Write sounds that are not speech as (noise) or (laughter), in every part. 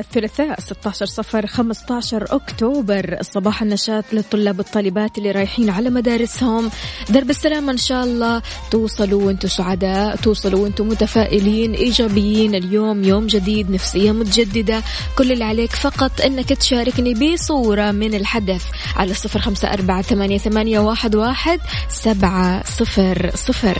الثلاثاء 16 صفر 15 أكتوبر. صباح النشاط للطلاب والطالبات اللي رايحين على مدارسهم. درب السلامة إن شاء الله. توصلوا وأنتم سعداء توصلوا وأنتم متفائلين إيجابيين. اليوم يوم جديد نفسية متجددة. كل اللي عليك فقط أنك تشاركني بصورة من الحدث على صفر خمسة أربعة ثمانية, واحد سبعة صفر صفر.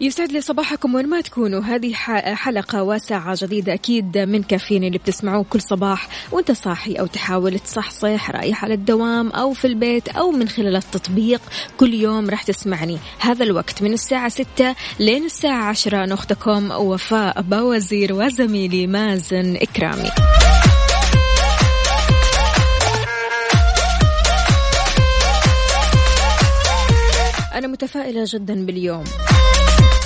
يسعد لي صباحكم وين ما تكونوا. هذه حلقة وساعة جديدة أكيد من كافيين اللي بتسمعوه كل صباح وأنت صاحي أو تحاول تصحصح رايح على الدوام أو في البيت أو من خلال التطبيق كل يوم راح تسمعني. هذا الوقت من الساعة ستة لين الساعة عشرة. أنا أختكم وفاء بوزير وزميلي مازن إكرامي. أنا متفائلة جدا باليوم.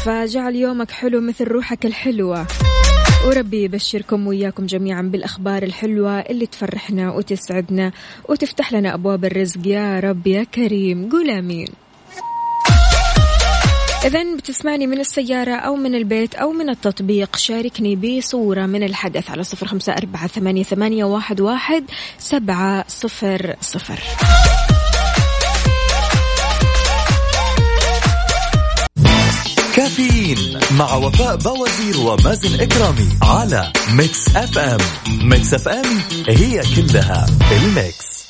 فجعل يومك حلو مثل روحك الحلوة. وربي يبشركم وياكم جميعا بالأخبار الحلوة اللي تفرحنا وتسعدنا وتفتح لنا أبواب الرزق. يا رب يا كريم. قول آمين. إذا بتسمعني من السيارة أو من البيت أو من التطبيق شاركني بصورة من الحدث على صفر خمسة أربعة ثمانية, واحد سبعة صفر صفر. كافيين مع وفاء بوازير ومازن إكرامي على Mix FM. Mix FM هي كلها ال Mix.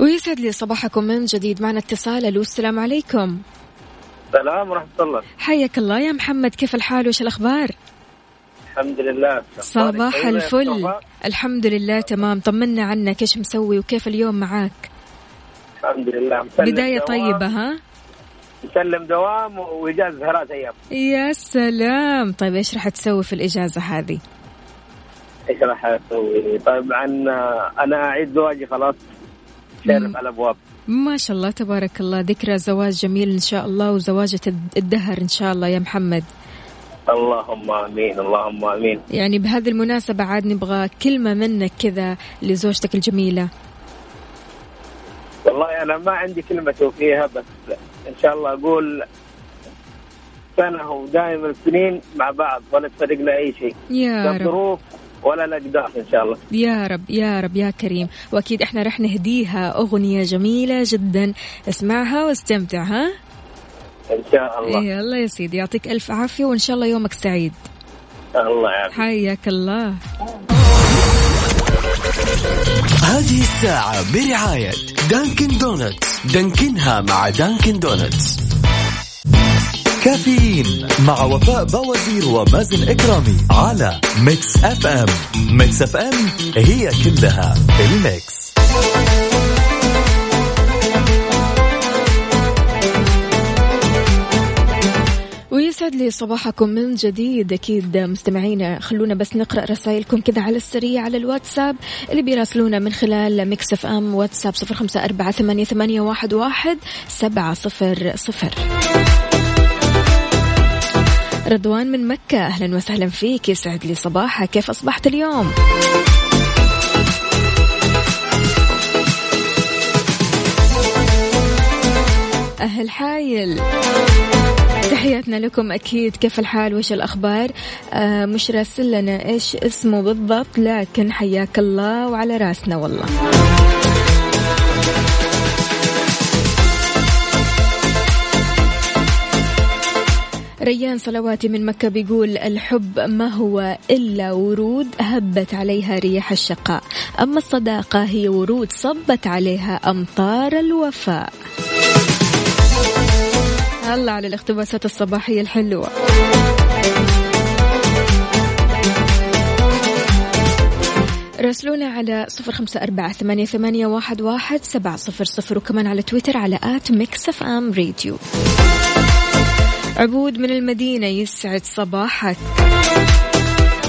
ويسعد لي صباحكم من جديد. معنا اتصال. ألو السلام عليكم. السلام ورحمة الله. حياك الله يا محمد. كيف الحال؟ وش الأخبار؟ الحمد لله. صباح الفل. الحمد لله تمام. طمنا عنك إيش مسوي وكيف اليوم معاك؟ الحمد لله. بداية طيبة ها؟ مسلم دوام وإجازة ثلاث أيام يا سلام. طيب إيش راح تسوي في الإجازة هذه؟ إيش راح أسوي؟ طبعا أنا أعيد زواجي خلاص. شارف على الابواب ما شاء الله تبارك الله. ذكرى زواج جميل إن شاء الله وزواجة الدهر إن شاء الله يا محمد. اللهم آمين اللهم آمين. يعني بهذه المناسبة عاد نبغى كلمة منك كذا لزوجتك الجميلة. والله أنا ما عندي كلمة توفيها بس إن شاء الله أقول سنة ودائما السنين مع بعض ولا تفرقنا أي شيء. يا رب. ولا الاقدار إن شاء الله. يا رب يا رب يا كريم. وأكيد إحنا رح نهديها أغنية جميلة جدا. اسمعها واستمتع ها؟ إن شاء الله. يلا يا سيدي يعطيك ألف عافية وإن شاء الله يومك سعيد. الله يعافيك. حياك الله. هذه الساعة برعاية Dunkin' Donuts. دانكنها مع Dunkin' Donuts. كافيين مع وفاء بوازير ومازن إكرامي على Mix FM. Mix FM هي كلها ال Mix. ويسعد لي صباحكم من جديد. أكيد مستمعينا خلونا بس نقرأ رسائلكم كذا على السريع على الواتساب اللي بيراسلونا من خلال Mix FM واتساب صفر خمسة أربعة ثمانية, ثمانية واحد, واحد سبعة صفر صفر. رضوان من مكة أهلا وسهلا فيك. يسعد لي صباحك. كيف أصبحت اليوم؟ أهل حايل. تحياتنا لكم أكيد. كيف الحال؟ وش الأخبار؟ آه مش راسل لنا إيش اسمه بالضبط لكن حياك الله وعلى راسنا والله. ريان صلواتي من مكة بيقول الحب ما هو إلا ورود هبت عليها ريح الشقاء أما الصداقة هي ورود صبت عليها أمطار الوفاء. الله على الاقتباسات الصباحية الحلوة. راسلونا على صفر خمسة أربعة ثمانية, ثمانية واحد, واحد سبعة صفر صفر وكمان على تويتر على at Mix FM Radio. عبود من المدينة يسعد صباحك.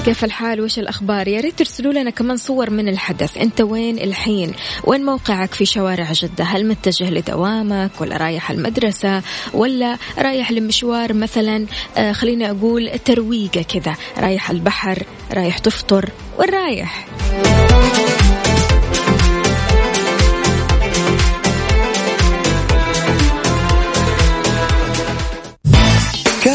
كيف الحال؟ وش الأخبار؟ يا ريت ترسلوا لنا كمان صور من الحدث. أنت وين الحين؟ وين موقعك في شوارع جدة؟ هل متجه لدوامك ولا رايح المدرسة ولا رايح لمشوار مثلا؟ آه خليني أقول ترويقة كذا. رايح البحر رايح تفطر وين رايح؟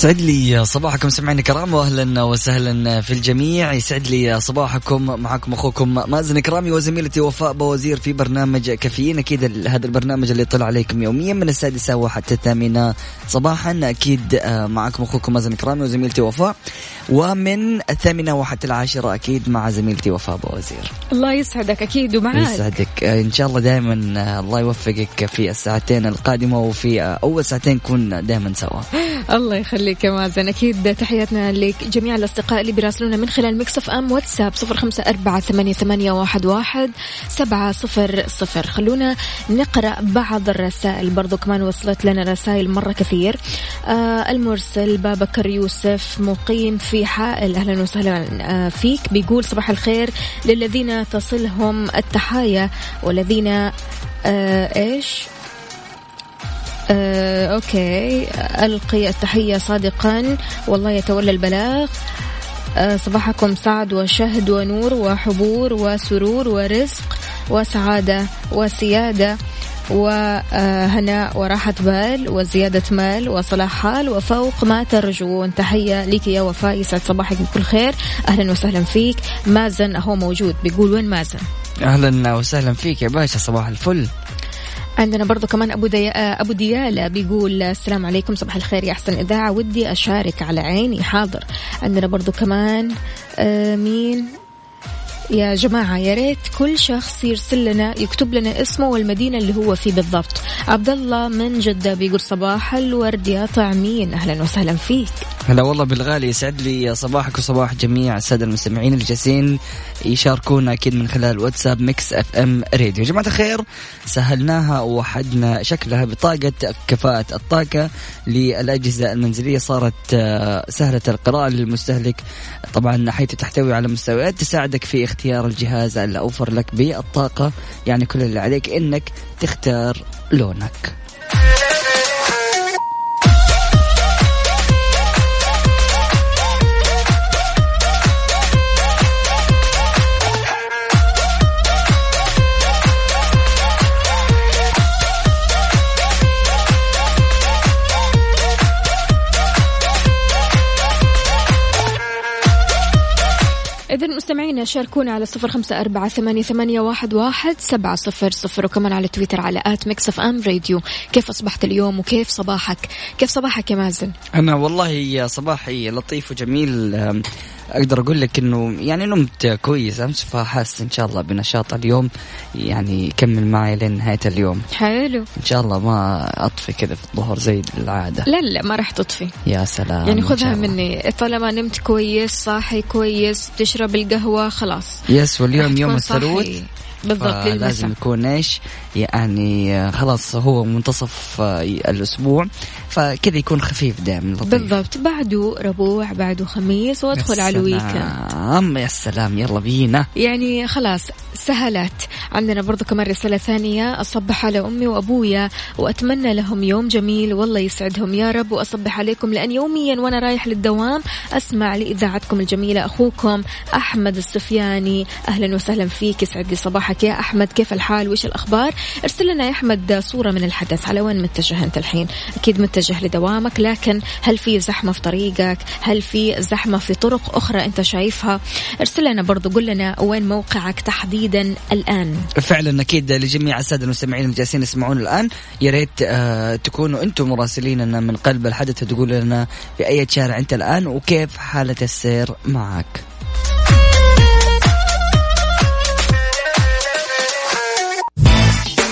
سعد لي صباحكم. سمعنا كرام واهلا وسهلا في الجميع. يسعد لي صباحكم معكم أخوكم مازن كرامي وزميلتي وفاء بوزير في برنامج كافيين. أكيد هذا البرنامج اللي يطلع عليكم يوميا من السادسه وحتى الثامنه صباحا. أكيد آه، معكم أخوكم مازن كرامي وزميلتي وفاء. ومن الثامنه وحتى العاشره أكيد مع زميلتي وفاء بوزير. الله يسعدك أكيد ومعاك يسعدك. آه، إن شاء الله دائما آه، الله يوفقك في الساعتين القادمة وفي أول ساعتين نكون دائما سوا. (laughs) الله يخليك. يا مازن أكيد تحياتنا لجميع الأصدقاء اللي بيراسلونا من خلال مكسف أم واتساب صفر خمسة أربعة ثمانية, واحد سبعة صفر صفر. خلونا نقرأ بعض الرسائل برضو كمان وصلت لنا رسائل مرة كثير. آه المرسل بابكر يوسف مقيم في حائل. أهلا وسهلا آه فيك. بيقول صباح الخير للذين تصلهم التحايا والذين آه إيش؟ آه، أوكي. ألقي التحية صادقا. والله يتولى البلاغ. آه، صباحكم سعد وشهد ونور وحبور وسرور ورزق وسعادة وسيادة وهناء وراحة بال وزيادة مال وصلاح حال وفوق ما ترجون تحية لك يا وفاء يسعد صباحك بكل خير. أهلا وسهلا فيك. مازن أهو موجود. بيقول وين مازن؟ أهلا وسهلا فيك يا باشا صباح الفل. عندنا برضو كمان أبو, دي... أبو ديالة بيقول السلام عليكم صباح الخير يا أحسن إذاعة. ودي أشارك على عيني حاضر. عندنا برضو كمان آه مين؟ يا جماعة يا ريت كل شخص يرسل لنا يكتب لنا اسمه والمدينة اللي هو فيه بالضبط. عبد الله من جدة بيقول صباح الورد يا طعمين. أهلا وسهلا فيك. هلا والله بالغالي يسعد لي صباحك وصباح جميع السادة المستمعين اللي جالسين يشاركونا أكيد من خلال واتساب Mix FM Radio، يا جماعة الخير سهلناها ووحدنا شكلها بطاقة كفاءة الطاقة للأجهزة المنزلية. صارت آه، سهلة القراءة للمستهلك. طبعا حيث تحتوي على مستويات تساعدك في اختيار الجهاز الاوفر لك بالطاقه، يعني كل اللي عليك إنك تختار لونك. مستمعينا شاركونا على صفر خمسة أربعة ثمانية, ثمانية واحد, واحد سبعة صفر صفر وكمان على تويتر على at Mix FM Radio. كيف أصبحت اليوم وكيف صباحك؟ كيف صباحك يا مازن؟ أنا والله صباحي لطيف وجميل. أقدر أقول لك إنه يعني نمت كويس أمس فحاس إن شاء الله بنشاط اليوم يعني يكمل معي لين نهاية اليوم. حلو. إن شاء الله ما أطفي كذا في الظهر زي العادة. لا لا ما راح تطفي. يا سلام يعني خذها. مني. طالما نمت كويس صاحي كويس تشرب القهوة خلاص. يس واليوم يوم. الثلاث بالضبط لازم يكون إيش؟ يعني آه، خلاص هو منتصف آه، الأسبوع فكذا يكون خفيف دائما لطيف. بالضبط. بعده ربوع بعده خميس وادخل على الويكند. يا سلام يلا بينا. يعني خلاص سهلت. عندنا برضو كمان رسالة ثانية. أصبح على أمي وأبويا وأتمنى لهم يوم جميل والله يسعدهم. يا رب وأصبح عليكم لأن يوميا وأنا رايح للدوام أسمع لإذاعتكم الجميلة. أخوكم أحمد السفياني أهلا وسهلا فيك يسعد لي صباحك. يا أحمد كيف الحال؟ وإيش الأخبار؟ ارسل لنا يا أحمد صورة من الحدث على وين متجه أنت الحين؟ أكيد متجه لدوامك لكن هل في زحمة في طريقك؟ هل في زحمة في طرق أخرى أنت شايفها؟ ارسل لنا برضو قل لنا وين موقعك تحديدا الآن. فعلا أكيد لجميع السادة المستمعين اللي جالسين يسمعون الآن يا ريت آه تكونوا أنتم مراسليننا من قلب الحدث وتقول لنا في اي شارع أنت الآن وكيف حالة السير معك.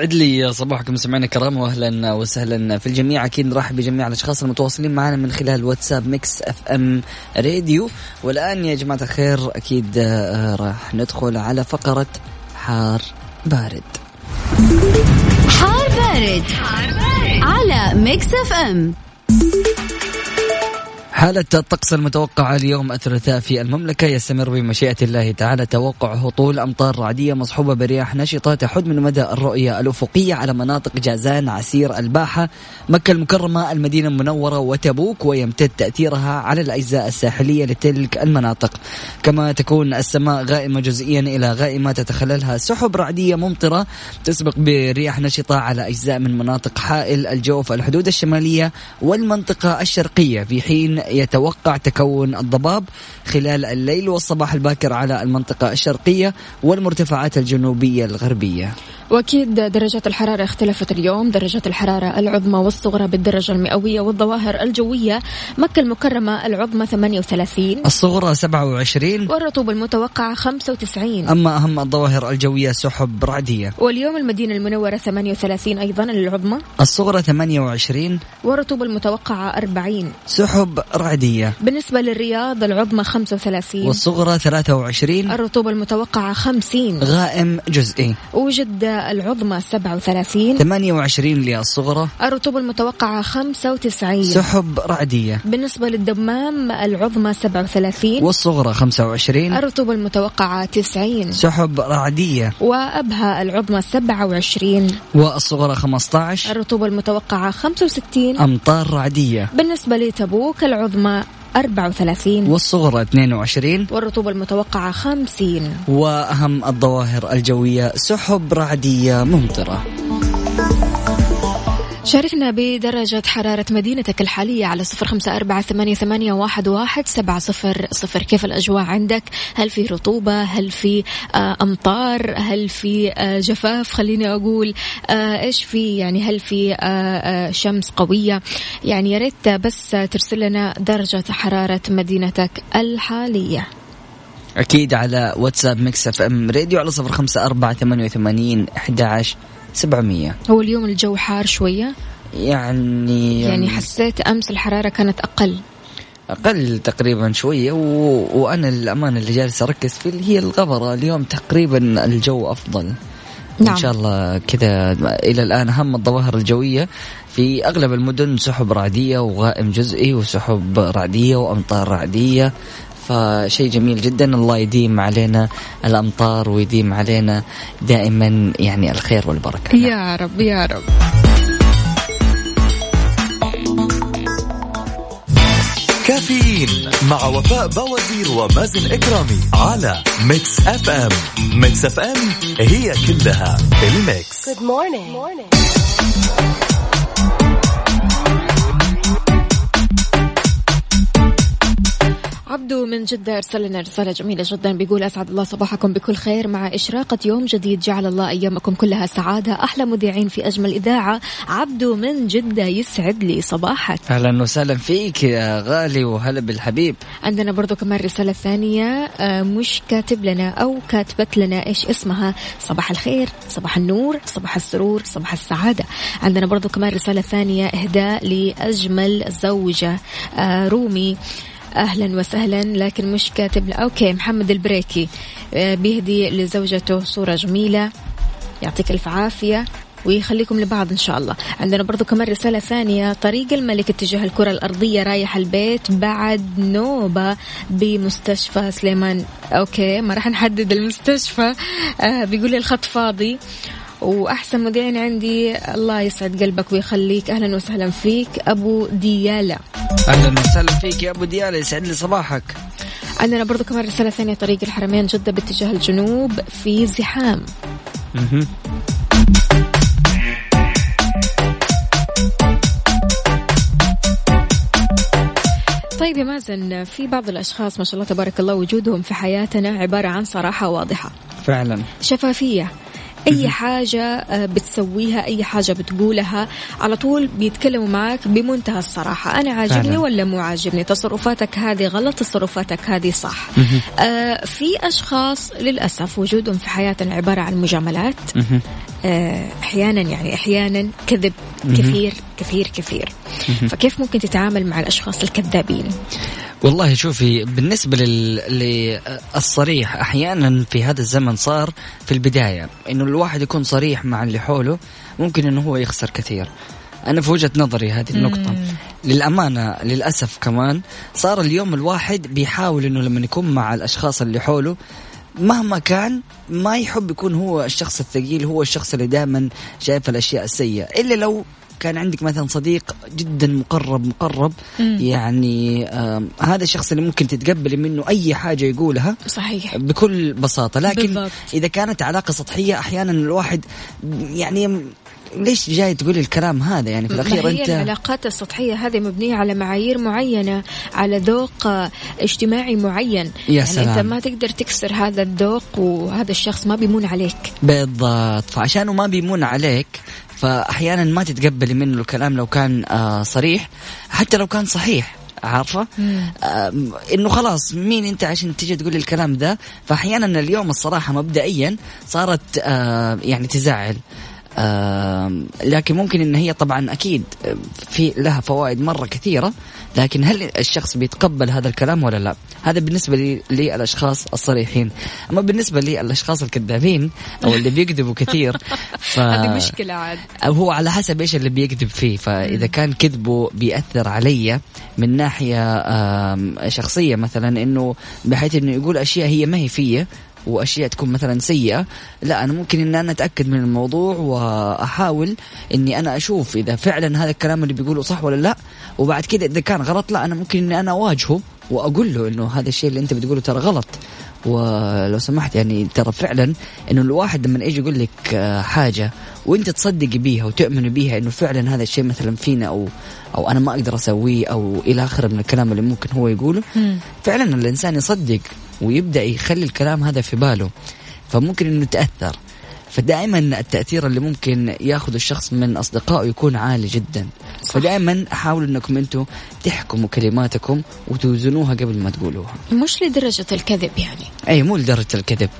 يسعد لي صباحكم سمعنا الكرام واهلا وسهلا في الجميع. أكيد نرحب بجميع الأشخاص المتواصلين معنا من خلال واتساب Mix FM Radio. والآن يا جماعة الخير أكيد آه، راح ندخل على فقرة حار بارد. حار بارد, على Mix FM. حالة الطقس المتوقعة اليوم الثلاثاء في المملكة يستمر بمشيئة الله تعالى توقع هطول أمطار رعدية مصحوبة برياح نشطة تحد من مدى الرؤية الأفقية على مناطق جازان عسير الباحة مكة المكرمة المدينة المنورة وتبوك ويمتد تأثيرها على الأجزاء الساحلية لتلك المناطق. كما تكون السماء غائمة جزئيا إلى غائمة تتخللها سحب رعدية ممطرة تسبق برياح نشطة على أجزاء من مناطق حائل الجوف الحدود الشمالية والمنطقة الشرقية. في حين يتوقع تكون الضباب خلال الليل والصباح الباكر على المنطقة الشرقية والمرتفعات الجنوبية الغربية. وأكيد درجات الحرارة اختلفت اليوم. درجات الحرارة العظمى والصغرى بالدرجة المئوية والظواهر الجوية. مكة المكرمة العظمى 38 الصغرى 27 والرطوبه المتوقعة 95 أما أهم الظواهر الجوية سحب رعدية. واليوم المدينة المنورة 38 أيضا العظمى. الصغرى 28 والرطوبه المتوقعة 40 سحب رعدية. بالنسبة للرياض العظمى 35 والصغرى 23 الرطوبه المتوقعة 50 غائم جزئي. العظمى 37 28 للصغرى. الرطوبة المتوقعة 95 سحب رعدية. بالنسبة للدمام العظمى 37 والصغرى 25 الرطوبة المتوقعة 90 سحب رعدية. وأبها العظمى 27 والصغرى 15 الرطوبة المتوقعة 65 أمطار رعدية. بالنسبة لتبوك العظمى 34 والصغرى 22 والرطوبة المتوقعة 50 وأهم الظواهر الجوية سحب رعدية ممطرة. شاركنا بدرجة حرارة مدينتك الحالية على صفر خمسة أربعة ثمانية, واحد, سبعة صفر صفر. كيف الأجواء عندك؟ هل في رطوبة؟ هل في آه، أمطار؟ هل في آه، جفاف؟ خليني أقول آه، إيش في؟ يعني هل في شمس قوية؟ يعني يا ريت بس ترسل لنا درجة حرارة مدينتك الحالية. أكيد على واتساب Mix FM Radio على صفر خمسة أربعة ثمانية وثمانين أحد عشر. سبعمية. هو اليوم الجو حار شوية؟ يعني يعني حسيت أمس الحرارة كانت أقل. أقل تقريبا شوية و... وأنا الأمانة اللي جالس أركز فيه هي الغبرة. اليوم تقريبا الجو أفضل. نعم. إن شاء الله كذا إلى الآن أهم الظواهر الجوية. في أغلب المدن سحب رعدية وغائم جزئي وسحب رعدية وأمطار رعدية. فشيء جميل جدا. الله يديم علينا الأمطار ويديم علينا دائما يعني الخير والبركة. يا رب يا رب. كافيين مع وفاء بوازير ومازن إكرامي على Mix FM. Mix FM هي كلها ال mix. عبدو من جدة أرسل لنا رسالة جميلة جدا بيقول أسعد الله صباحكم بكل خير. مع إشراقة يوم جديد جعل الله أيامكم كلها سعادة. أحلى مذيعين في أجمل إذاعة. عبدو من جدة يسعد لي صباحك. أهلا وسهلا فيك يا غالي وهلا بالحبيب. عندنا برضو كمان رسالة ثانية آه، مش كاتب لنا أو كاتبت لنا إيش اسمها. صباح الخير صباح النور صباح السرور صباح السعادة. عندنا برضو كمان رسالة ثانية إهداء لأجمل زوجة آه، رومي. أهلا وسهلا لكن مش كاتب okay محمد البريكي آه، بيهدي لزوجته صورة جميلة يعطيك ألف عافية ويخليكم لبعض إن شاء الله. عندنا برضو كمان رسالة ثانية. طريق الملك اتجاه الكرة الأرضية رايح البيت بعد نوبة بمستشفى سليمان. أوكي ما راح نحدد المستشفى. آه بيقول لي الخط فاضي. وأحسن مذيعين عندي الله يسعد قلبك ويخليك. أهلا وسهلا فيك أبو ديالة. أهلا وسهلا فيك يا أبو ديالة يسعد لي صباحك. عندنا برضو كمان رسالة ثانية طريق الحرمين جدة باتجاه الجنوب في زحام. طيب يا مازن في بعض الأشخاص ما شاء الله تبارك الله وجودهم في حياتنا عبارة عن صراحة واضحة. فعلا. شفافية. أي حاجة آه، بتسويها أي حاجة بتقولها على طول بيتكلموا معك بمنتهى الصراحة. أنا عاجبني. ولا مو عاجبني؟ تصرفاتك هذه غلط تصرفاتك هذه صح. آه في أشخاص للأسف وجودهم في حياتنا عبارة عن مجاملات. أحيانا يعني أحيانا كذب كثير كثير كثير. فكيف ممكن تتعامل مع الأشخاص الكذابين؟ والله شوفي بالنسبة لل... للصريح أحيانا في هذا الزمن صار في البداية إنه الواحد يكون صريح مع اللي حوله ممكن إنه هو يخسر كثير. أنا في وجهة نظري هذه النقطة. للأمانة للأسف كمان صار اليوم الواحد بيحاول إنه لما يكون مع الأشخاص اللي حوله مهما كان ما يحب يكون هو الشخص الثقيل هو الشخص اللي دائما شايف الأشياء السيئة. إلا لو كان عندك مثلا صديق جدا مقرب مقرب يعني آم، هذا الشخص اللي ممكن تتقبلي منه أي حاجة يقولها صحيح. بكل بساطة. لكن بالضبط. إذا كانت علاقة سطحية أحيانا الواحد يعني ليش جاي تقول الكلام هذا يعني في الأخير انت العلاقات السطحية هذه مبنية على معايير معينة على ذوق اجتماعي معين. يا يعني سلام. انت ما تقدر تكسر هذا الذوق وهذا الشخص ما بيمون عليك. بالضبط. فعشانه ما بيمون عليك فاحيانا ما تتقبلي منه الكلام لو كان آه صريح. حتى لو كان صحيح عارفة؟ آه إنه خلاص مين أنت عشان تيجي تقول الكلام ده فاحيانا اليوم الصراحة مبدئيا صارت آه يعني تزعل. لكن ممكن إن هي طبعا أكيد في لها فوائد مرة كثيرة لكن هل الشخص بيتقبل هذا الكلام ولا لا؟ هذا بالنسبة لي للأشخاص الصريحين. أما بالنسبة للأشخاص الكذابين أو اللي بيكذبوا كثير (laughs) ف... هذه مشكلة عاد. هو على حسب إيش اللي بيكذب فيه. فإذا كان كذبه بيأثر علي من ناحية شخصية مثلا إنه بحيث إنه يقول أشياء هي ما هي فيا وأشياء تكون مثلا سيئة لا أنا ممكن إن أنا أتأكد من الموضوع وأحاول إني أنا أشوف إذا فعلا هذا الكلام اللي بيقوله صح ولا لا. وبعد كده إذا كان غلط لا أنا ممكن إني أنا أواجهه وأقول له إنه هذا الشيء اللي أنت بتقوله ترى غلط. ولو سمحت يعني ترى فعلا إنه الواحد لما يجي يقول لك آه، حاجة وأنت تصدقي بيها وتؤمني بيها إنه فعلا هذا الشيء مثلا فينا أو أو أنا ما أقدر أسويه أو إلى آخره من الكلام اللي ممكن هو يقوله فعلا الإنسان يصدق ويبدأ يخلي الكلام هذا في باله. فممكن إنه يتأثر. فدائما التأثير اللي ممكن ياخذ الشخص من أصدقائه يكون عالي جدا. فدائما حاولوا إنكم أنتم تحكموا كلماتكم وتوزنوها قبل ما تقولوها. مش لدرجة الكذب يعني. اي مو لدرجة الكذب.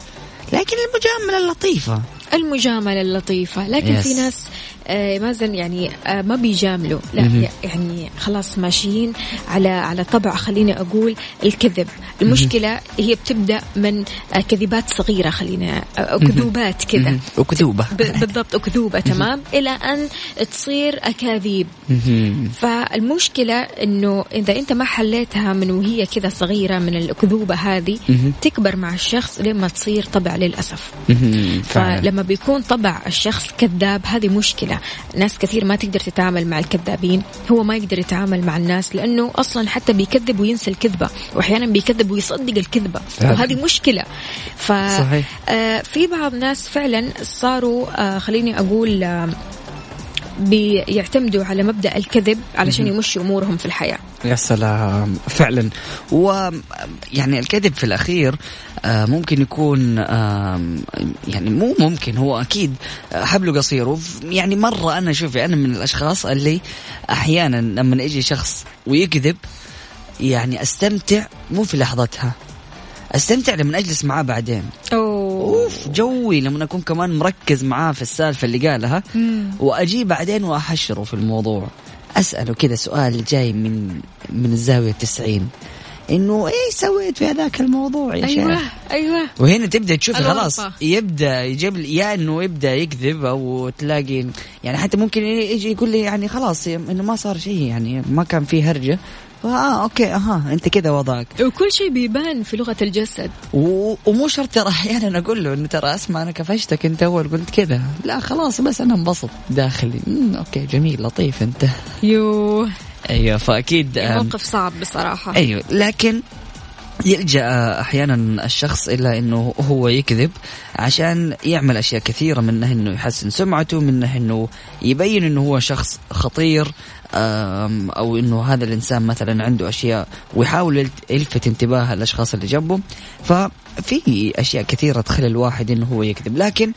لكن المجاملة اللطيفه المجاملة اللطيفة لكن Yes. في ناس آه، مازن يعني آه، ما بيجاملوا لا مهم. يعني خلاص ماشيين على على طبع خليني أقول الكذب المشكلة هي بتبدأ من آه، كذبات صغيرة خلينا آه، أو كذوبات كذا. وكذوبة ب- بالضبط أكذوبة تمام إلى أن تصير أكاذيب. فالمشكلة إنه إذا أنت ما حليتها من وهي كذا صغيرة من الأكذوبة هذه. تكبر مع الشخص لما تصير طبع للأسف مهم. فلما بيكون طبع الشخص كذاب هذه مشكلة ناس كثير ما تقدر تتعامل مع الكذابين هو ما يقدر يتعامل مع الناس لأنه أصلا حتى بيكذب وينسى الكذبة وأحيانا بيكذب ويصدق الكذبة. وهذه مشكلة ف صحيح. آه، في بعض ناس فعلا صاروا آه، خليني أقول آه، بيعتمدوا على مبدأ الكذب علشان يمشوا أمورهم في الحياة. يا سلام. فعلا. و يعني الكذب في الأخير آه، ممكن يكون يعني مو ممكن هو أكيد حبله قصير. يعني مرة أنا شوفي أنا من الأشخاص اللي أحيانا لما يجي شخص ويكذب يعني أستمتع مو في لحظتها أستمتع لما أجلس معاه بعدين. أوه. أوف. جوي لما أكون كمان مركز معاه في السالفة اللي قالها. واجي بعدين وأحشره في الموضوع. أسأله كذا سؤال جاي من من الزاوية 90 إنه إيش سويت في هذاك الموضوع يا أيوه شيخ؟ أيوه. وهنا تبدأ الوصفة. خلاص يبدأ يجيب يا إنه يبدأ يكذب أو تلاقي يعني حتى ممكن يجي يقول لي يعني خلاص إنه ما صار شيء يعني ما كان في هرجة. آه okay أها أنت كذا وضعك. وكل شيء بيبان في لغة الجسد. و... ومو شرط ترى أحيانا أقول له إنه ترى أسمع أنا كفشتك أنت أول قلت كذا. لا خلاص بس أنا انبسط داخلي. أوكي جميل لطيف أنت. يوه أيوه فأكيد آم، موقف صعب بصراحة. أيوه لكن يلجأ أحيانا الشخص إلى إنه هو يكذب عشان يعمل أشياء كثيرة منها إنه يحسن سمعته منها إنه يبين إنه هو شخص خطير أو إنه هذا الإنسان مثلا عنده أشياء ويحاول يلفت انتباه الأشخاص اللي جنبه. ففي أشياء كثيرة تخلي الواحد إنه هو يكذب. لكن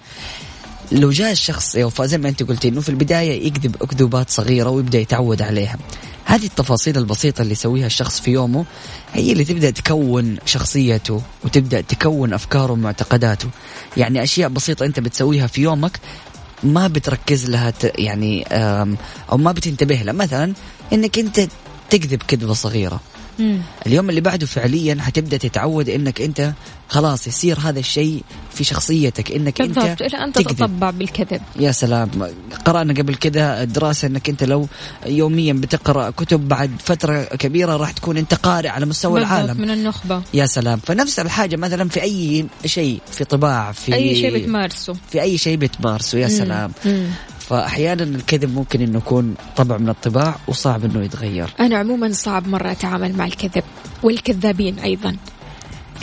لو جاء الشخص زي ما أنت قلتي إنه في البداية يكذب أكذوبات صغيرة ويبدأ يتعود عليها. هذه التفاصيل البسيطة اللي يسويها الشخص في يومه هي اللي تبدأ تكون شخصيته وتبدأ تكون أفكاره ومعتقداته. يعني أشياء بسيطة أنت بتسويها في يومك ما بتركز لها يعني أو ما بتنتبه لها. مثلا أنك أنت تكذب كذبة صغيرة. مم. اليوم اللي بعده فعليا حتبدأ تتعود إنك أنت خلاص يصير هذا الشيء في شخصيتك إنك بالضبط. انت إلى أن تكذب. تتطبع بالكذب. يا سلام. قرأنا قبل كذا دراسة إنك أنت لو يوميا بتقرأ كتب بعد فترة كبيرة راح تكون أنت قارئ على مستوى بالضبط العالم. من النخبة. يا سلام. فنفس الحاجة مثلا في أي شيء في طباعة في أي شيء بتمارسه. في أي شيء بتمارسه يا سلام. مم. فأحيانا الكذب ممكن إنه يكون طبع من الطباع وصعب إنه يتغير. أنا عموما صعب مرة أتعامل مع الكذب والكذابين أيضا.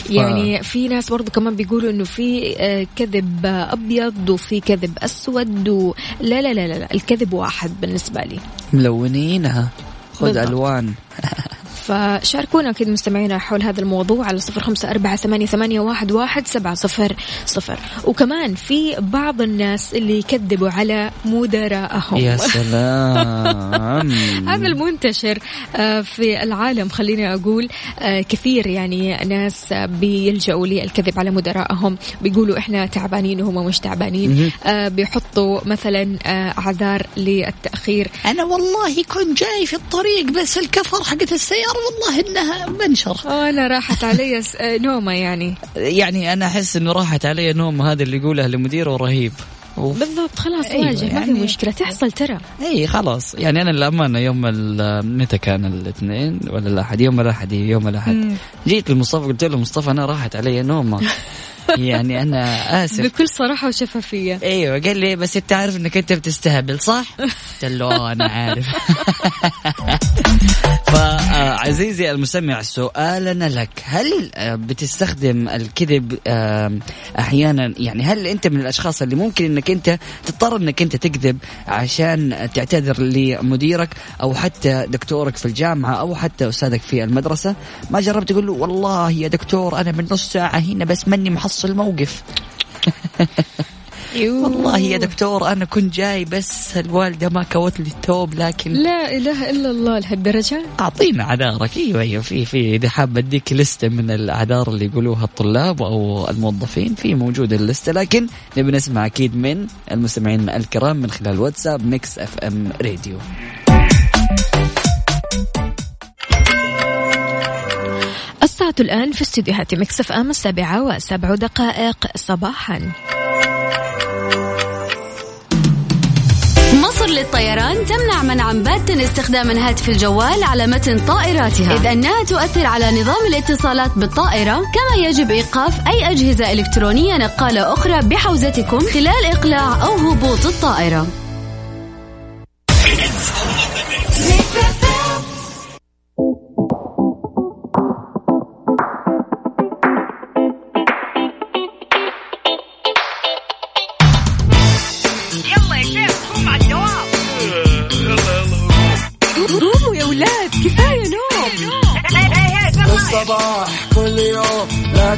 يعني في ناس برضو كمان بيقولوا إنه في آه، كذب أبيض وفي كذب أسود و... لا لا لا لا لا، الكذب واحد بالنسبة لي. ملونينها. خذ. ألوان. (laughs) فشاركونا أكيد مستمعينا حول هذا الموضوع على صفر خمسة أربعة ثمانية, ثمانية واحد, واحد سبعة صفر صفر. وكمان في بعض الناس اللي يكذبوا على مدراءهم. يا سلام. (laughs) هذا المنتشر آه، في العالم خليني أقول آه، كثير يعني ناس بيلجأوا للكذب على مدراءهم. بيقولوا إحنا تعبانين وهم مش تعبانين. آه، بيحطوا مثلا أعذار للتأخير. أنا والله كنت جاي في الطريق بس الكفر حقت السياره والله إنها منشر أنا راحت علي آه، نومة يعني. يعني أنا أحس إنه راحت علي نوم هذا اللي يقوله لمديره رهيب أوف. بالضبط خلاص أيوة، واجه ما في يعني- مشكلة تحصل ترى. أي خلاص. يعني أنا للأمانة يوم متى كان الاثنين ولا الأحد؟ يوم الأحد يوم الأحد. جيت لمصطفى قلت له مصطفى أنا راحت علي نومة. (laughs) يعني أنا آسف. بكل صراحة وشفافية. أيوه قال لي بس أنت عارف إنك أنت بتستهبل صح؟ (laughs) قلت له آه أنا عارف. (laughs) فعزيزي المستمع سؤالنا لك. هل آه، بتستخدم الكذب أحيانا؟ يعني هل أنت من الأشخاص اللي ممكن إنك أنت تضطر إنك أنت تكذب عشان تعتذر لمديرك أو حتى دكتورك في الجامعة أو حتى أستاذك في المدرسة؟ ما جربت تقول له والله يا دكتور أنا من نص ساعة هنا بس ماني محصل موقف. (laughs) والله يا دكتور أنا كنت جاي بس الوالدة ما كوت لي الثوب لكن لا إله إلا الله لهالدرجة أعطينا اعذارك أيوه أيوه في في إذا حاب أديك لستة من الأعذار اللي يقولوها الطلاب أو الموظفين في موجوده اللستة. لكن نبي نسمع أكيد من المستمعين الكرام من خلال واتساب Mix FM Radio الساعة الآن في استديوهات Mix FM السابعة وسبع دقائق صباحا. مصر للطيران تمنع منعا باتا استخدام الهاتف الجوال على متن طائراتها. إذ أنها تؤثر على نظام الاتصالات بالطائرة كما يجب إيقاف أي أجهزة إلكترونية نقالة أخرى بحوزتكم خلال إقلاع أو هبوط الطائرة.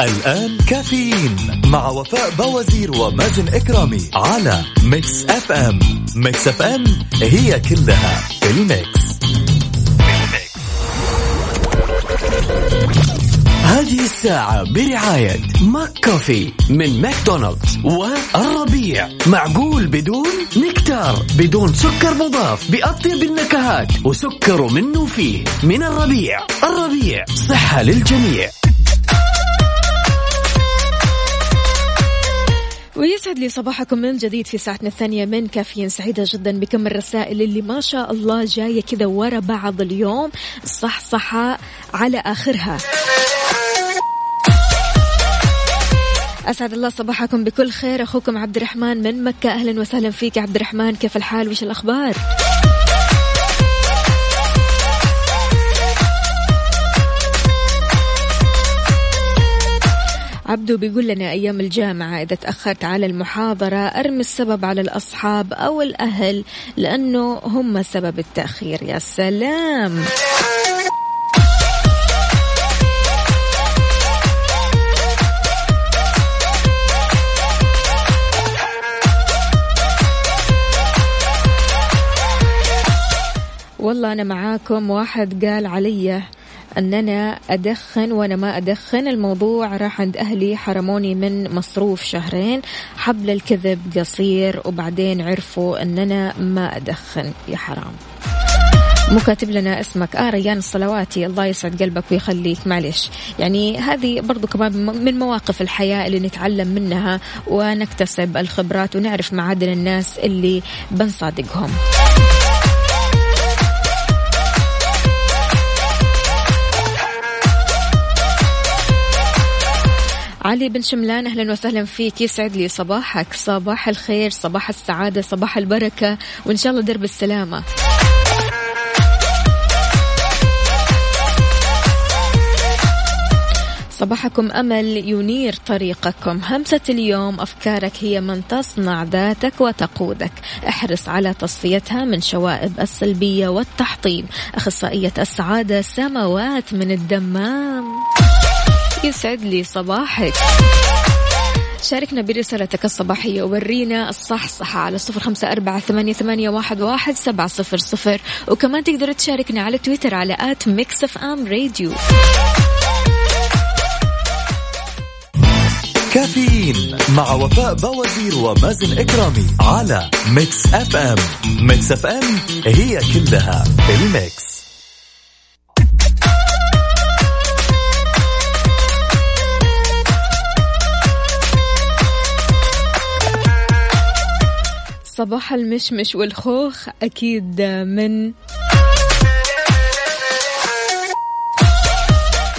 الآن كافيين مع وفاء بوازير ومازن إكرامي على Mix FM. Mix FM هي كلها في ال mix. هذه الساعة برعاية McCafé من ماكدونالدز والربيع. معقول بدون نكتار بدون سكر مضاف. بأطيب النكهات وسكر منه فيه من الربيع. الربيع صحة للجميع. ويسعد لي صباحكم من جديد في ساعتنا الثانية من كافيين سعيدة جدا بكم الرسائل اللي ما شاء الله جاية كذا ورا بعض اليوم. صح صح على آخرها. أسعد الله صباحكم بكل خير. أخوكم عبد الرحمن من مكة. أهلا وسهلا فيك عبد الرحمن. كيف الحال؟ وش الأخبار؟ عبدو بيقول لنا أيام الجامعة إذا تأخرت على المحاضرة أرمي السبب على الأصحاب أو الأهل لأنه هم سبب التأخير. يا سلام. والله أنا معاكم. واحد قال علي أن أنا أدخن وأنا ما أدخن. الموضوع راح عند أهلي حرموني من مصروف شهرين. حبل الكذب قصير وبعدين عرفوا أن أنا ما أدخن. يا حرام. مو كاتب لنا اسمك. آه ريان الصلواتي الله يسعد قلبك ويخليك. معلش يعني هذه برضو كمان من مواقف الحياة اللي نتعلم منها ونكتسب الخبرات ونعرف معادن الناس اللي بنصادقهم. علي بن شملان أهلا وسهلا فيك. يسعد لي صباحك. صباح الخير صباح السعادة صباح البركة وإن شاء الله درب السلامة. صباحكم أمل ينير طريقكم. همسة اليوم أفكارك هي من تصنع ذاتك وتقودك. احرص على تصفيتها من شوائب السلبية والتحطيم. أخصائية السعادة سماوات من الدمام. يسعد لي صباحك شاركنا برسالتك الصباحية. وورينا الصح صح على صفر خمسة أربعة ثمانية, ثمانية واحد, واحد سبعة صفر صفر. وكمان تقدر تشاركنا على تويتر على at Mix FM Radio. كافيين مع وفاء بوازير ومازن إكرامي على Mix FM. Mix FM هي كلها ال mix. صباح المشمش والخوخ أكيد من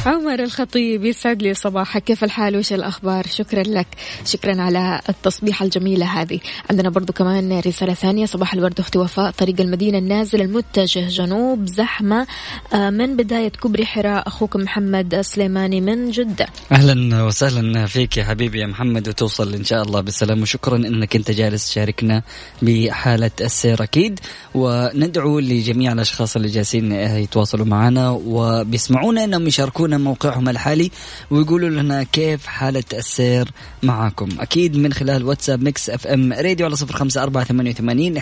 عمر الخطيب يسعد لي صباحك كيف الحال؟ وش الأخبار؟ شكرا لك. شكرا على التصبيحة الجميلة هذه. عندنا برضو كمان رسالة ثانية. صباح الورد أختي وفاء. طريق المدينة النازل المتجه جنوب زحمة آه، من بداية كبري حراء. أخوكم محمد سليماني من جدة. أهلا وسهلا فيك يا حبيبي يا محمد وتوصل إن شاء الله بالسلام وشكرا أنك أنت جالس تشاركنا بحالة السير أكيد. وندعو لجميع الأشخاص اللي جالسين يتواصلوا معنا وبيسمعونا أنهم يشاركونا موقعهم الحالي ويقولوا لنا كيف حالة السير معاكم. أكيد من خلال واتساب Mix FM Radio على صفر خمسة أربعة ثمانية وثمانين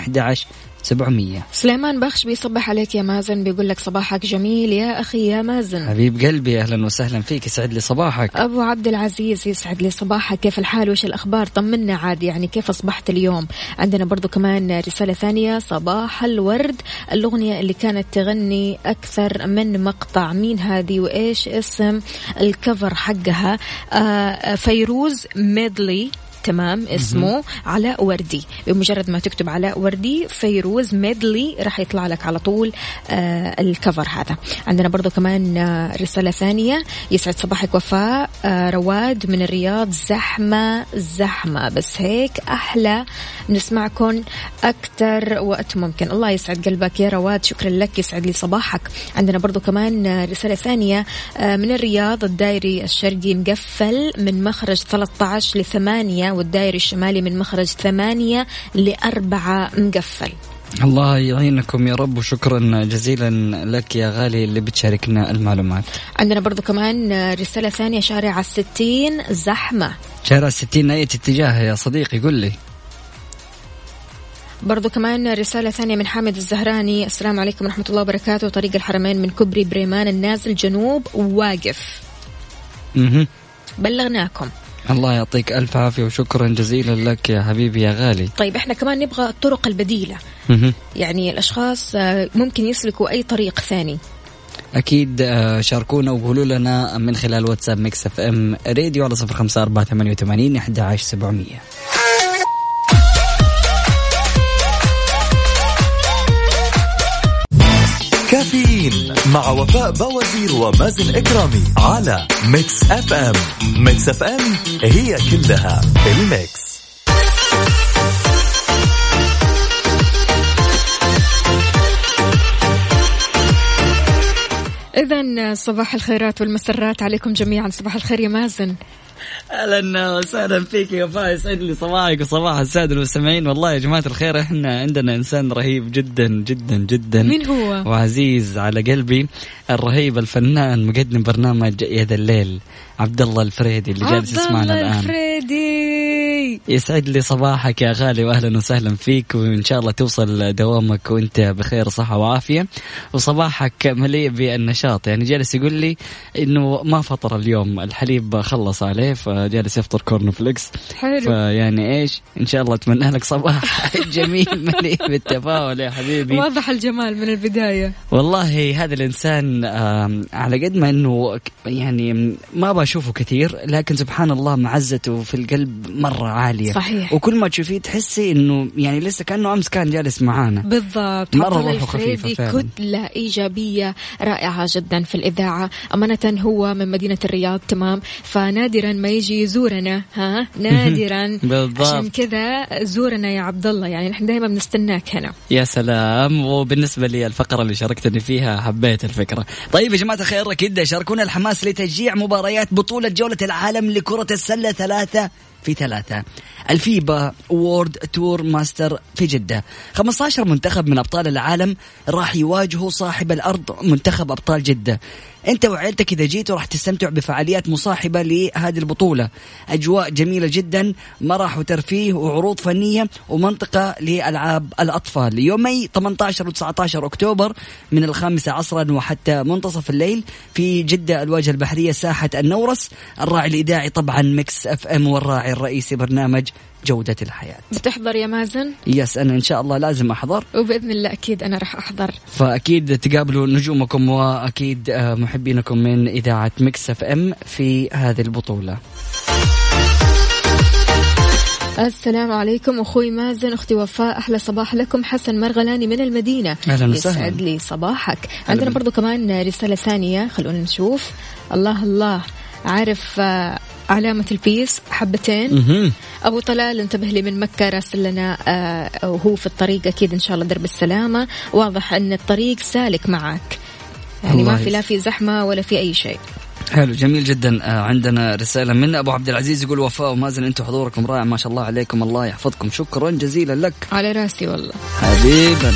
أحد سبعمية. سليمان بخش بيصبح عليك يا مازن بيقول لك صباحك جميل يا أخي يا مازن. حبيب قلبي أهلا وسهلا فيك يسعد لي صباحك. أبو عبد العزيز يسعد لي صباحك كيف الحال؟ وش الأخبار؟ طمنا عاد يعني كيف أصبحت اليوم؟ عندنا برضو كمان رسالة ثانية صباح الورد الأغنية اللي كانت تغني أكثر من مقطع. مين هذه؟ وإيش اسم الكفر حقها؟ آه فيروز ميدلي. تمام اسمه علاء وردي. بمجرد ما تكتب علاء وردي فيروز ميدلي راح يطلع لك على طول آه الكفر هذا. عندنا برضو كمان آه رسالة ثانية. يسعد صباحك وفاء. آه رواد من الرياض زحمة زحمة. بس هيك أحلى نسمعكم أكثر وقت ممكن. الله يسعد قلبك يا رواد شكرا لك يسعد لي صباحك. عندنا برضو كمان آه، رسالة ثانية آه، من الرياض الدائري الشرقي مقفل من مخرج 13 ل 8 والدائري الشمالي من مخرج 8 ل 4 مقفل. الله يعينكم يا رب وشكرا جزيلا لك يا غالي اللي بتشاركنا المعلومات. عندنا برضو كمان رسالة ثانية شارع الستين زحمة. شارع الستين أي اتجاه يا صديقي قل لي. برضو كمان رسالة ثانية من حامد الزهراني السلام عليكم ورحمة الله وبركاته. طريق الحرمين من كبري بريمان النازل جنوب واقف. بلغناكم. الله يعطيك ألف عافية وشكرا جزيلا لك يا حبيبي يا غالي. طيب إحنا كمان نبغى الطرق البديلة. يعني الأشخاص آه، ممكن يسلكوا أي طريق ثاني. أكيد آه، شاركونا وقولوا لنا من خلال واتساب Mix FM Radio على صفر خمسة أربعة ثمانية وثمانين أحد عشر سبعمية. كافيين مع وفاء بوازير ومازن إكرامي على Mix FM. Mix FM هي كلها ال mix. إذا صباح الخيرات والمسرات عليكم جميعا. صباح الخير يا مازن. أهلا وسهلا فيك يا وفاء يسعد لي صباحك وصباح السادة المستمعين. والله يا جماعة الخير إحنا عندنا إنسان رهيب جدا جدا جدا. مين هو؟ وعزيز على قلبي الرهيب الفنان مقدم برنامج يا ذا الليل عبد الله الفريدي اللي جالس عبد يسمعنا الله الان يسعد لي صباحك يا غالي واهلا وسهلا فيك وإن شاء الله توصل دوامك وأنت بخير صحه وعافية. وصباحك مليء بالنشاط يعني جالس يقول لي إنه ما فطر اليوم الحليب خلص عليه فجالس يفطر corn flakes. حلو. فيعني إيش؟ إن شاء الله أتمنى لك صباح (laughs) جميل مليء بالتفاؤل يا حبيبي. واضح الجمال من البداية. والله هذا الإنسان على قد ما إنه يعني ما بشوفه كثير لكن سبحان الله معزته في القلب مرة عالية. صحيح. وكل ما تشوفيه تحسي إنه يعني لسه كأنه أمس كان جالس معانا. بالضبط. الله روحه الفريدي فعلاً. كتلة إيجابية رائعة جدا في الإذاعة. أمانة هو من مدينة الرياض تمام. فنادرا ما يجي يزورنا ها؟ (laughs) نادرا. بالضبط. عشان كذا زورنا يا عبد الله. يعني نحن دائما بنستناك هنا. يا سلام. وبالنسبة لي الفقرة اللي شاركتني فيها حبيت الفكرة. طيب يا جماعة الخير أكيد شاركونا الحماس لتشجيع مباريات بطولة جولة العالم لكرة السلة ثلاثة. في ثلاثة. ال FIBA World Tour Master في جدة. 15 منتخب من أبطال العالم راح يواجهوا صاحب الأرض منتخب أبطال جدة. أنت وعائلتك إذا جيتوا راح تستمتعوا بفعاليات مصاحبة لهذه البطولة. أجواء جميلة جدا مرح وترفيه وعروض فنية ومنطقة لألعاب الأطفال. يومي 18 و 19 أكتوبر من الخامسة عصرا وحتى منتصف الليل في جدة الواجهة البحرية ساحة النورس. الراعي الإذاعي طبعا Mix FM والراعي الرئيسي برنامج جودة الحياة. بتحضر يا مازن؟ yes أنا إن شاء الله لازم أحضر. وبإذن الله أكيد أنا راح أحضر. فأكيد تقابلوا نجومكم وأكيد آه، محبينكم من إذاعة Mix FM في هذه البطولة. السلام عليكم أخوي مازن أختي وفاء. أحلى صباح لكم. حسن مرغلاني من المدينة. أهلاً وسهلاً. يسعد لي صباحك. عندنا برضو كمان رسالة ثانية خلونا نشوف. الله الله. عارف آه، علامة البيس حبتين. أبو طلال انتبه لي من مكة راسل لنا آه، وهو في الطريق أكيد إن شاء الله درب السلامة. واضح أن الطريق سالك معك. يعني ما في لا في زحمة ولا في أي شيء. حلو جميل جدا. آه، عندنا رسالة من أبو عبد العزيز يقول وفاء ومازن أنتم حضوركم رائع ما شاء الله عليكم الله يحفظكم. شكرا جزيلا لك. على راسي والله. حبيبا.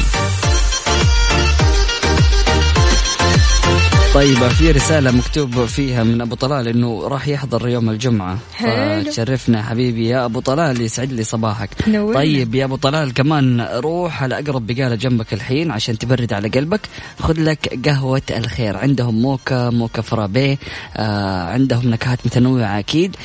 طيب في رسالة مكتوب فيها من أبو طلال إنه راح يحضر يوم الجمعة. حلو. فتشرفنا حبيبي. يا أبو طلال يسعد لي صباحك. نورنا. طيب يا أبو طلال كمان روح على أقرب بقالة جنبك الحين عشان تبرد على قلبك. خذ لك قهوة الخير. عندهم موكا موكا فرابيه آه عندهم نكهات متنوعة أكيد.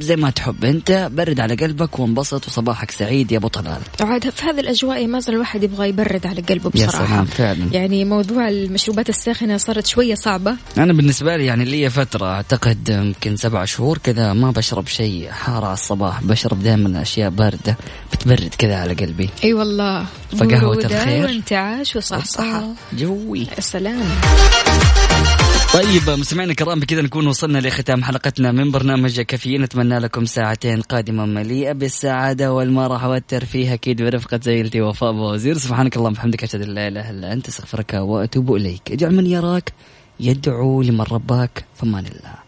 زي ما تحب. انت برد على قلبك وانبسط وصباحك سعيد يا أبو طلال. عاد في هذه الأجواء ما زال الواحد يبغى يبرد على قلبه يا بصراحة. سلام فعلا. يعني موضوع المشروبات الساخنة صارت شوية صعبة. أنا بالنسبة لي يعني لي فترة أعتقد يمكن سبع شهور كذا ما بشرب شيء. حار على الصباح بشرب دائما أشياء باردة بتبرد كذا على قلبي. أي والله. فقهوة برودة الخير. وانتعاش وصحصحه جوي. يا سلام. طيب مستمعينا الكرام بكذا نكون وصلنا لختام حلقتنا من برنامج كافيين. نتمنى لكم ساعتين قادمة مليئة بالسعادة والمرح والترفيه. أكيد برفقة زميلتي وفاء وزير سبحانك اللهم وبحمدك أشهد أن لا إله إلا أنت أستغفرك وأتوب إليك. اجعل من يراك يدعو لمن رباك فمان الله.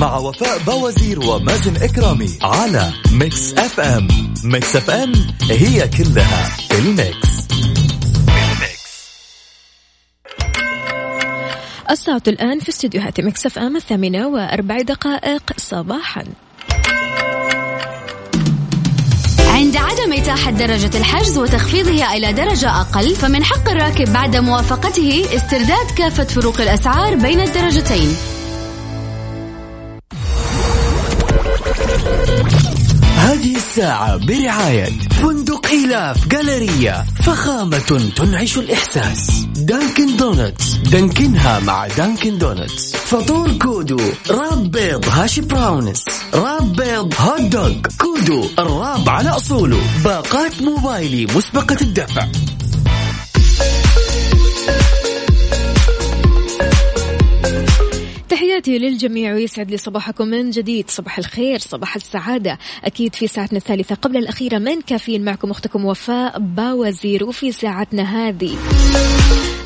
مع وفاء بوازير ومازن إكرامي على Mix FM. Mix FM هي كلها في ال mix. الساعة الآن في استديوهات Mix FM الثامنة وأربع دقائق صباحا. عند عدم إتاحة درجة الحجز وتخفيضها إلى درجة أقل فمن حق الراكب بعد موافقته استرداد كافة فروق الأسعار بين الدرجتين. هذه الساعة برعاية فندق إيلاف Galleria فخامة تنعش الإحساس. Dunkin' Donuts دانكنها مع Dunkin' Donuts. فطور كودو wrap بيض hash browns. wrap بيض hot dog كودو ال wrap على أصوله. باقات موبايلي مسبقة الدفع. تحياتي للجميع ويسعد لي صباحكم من جديد. صباح الخير صباح السعادة. أكيد في ساعتنا الثالثة قبل الأخيرة من كافيين معكم أختكم وفاء باوزير. وفي ساعتنا هذه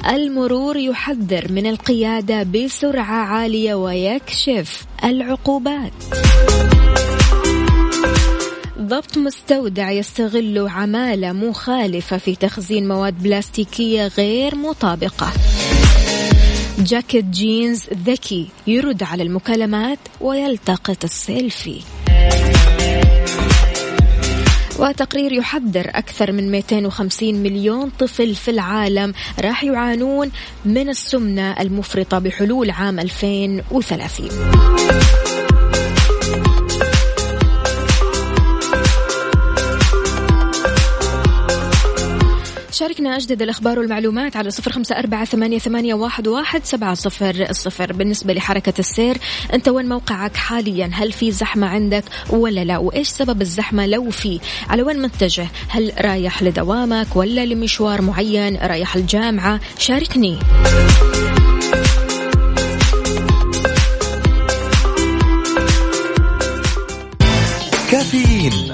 المرور يحذر من القيادة بسرعة عالية ويكشف العقوبات. ضبط مستودع يستغل عمالة مخالفة في تخزين مواد بلاستيكية غير مطابقة. جاكيت جينز ذكي يرد على المكالمات ويلتقط السيلفي. وتقرير يحذر أكثر من 250 مليون طفل في العالم راح يعانون من السمنة المفرطة بحلول عام 2030 شاركنا أجدد الأخبار والمعلومات على صفر خمسة أربعة ثمانية, واحد سبعة صفر الصفر بالنسبة لحركة السير أنت وين موقعك حاليا؟ هل في زحمة عندك ولا لا؟ وإيش سبب الزحمة؟ لو في على وين متجه؟ هل رايح لدوامك ولا لمشوار معين؟ رايح الجامعة؟ شاركني.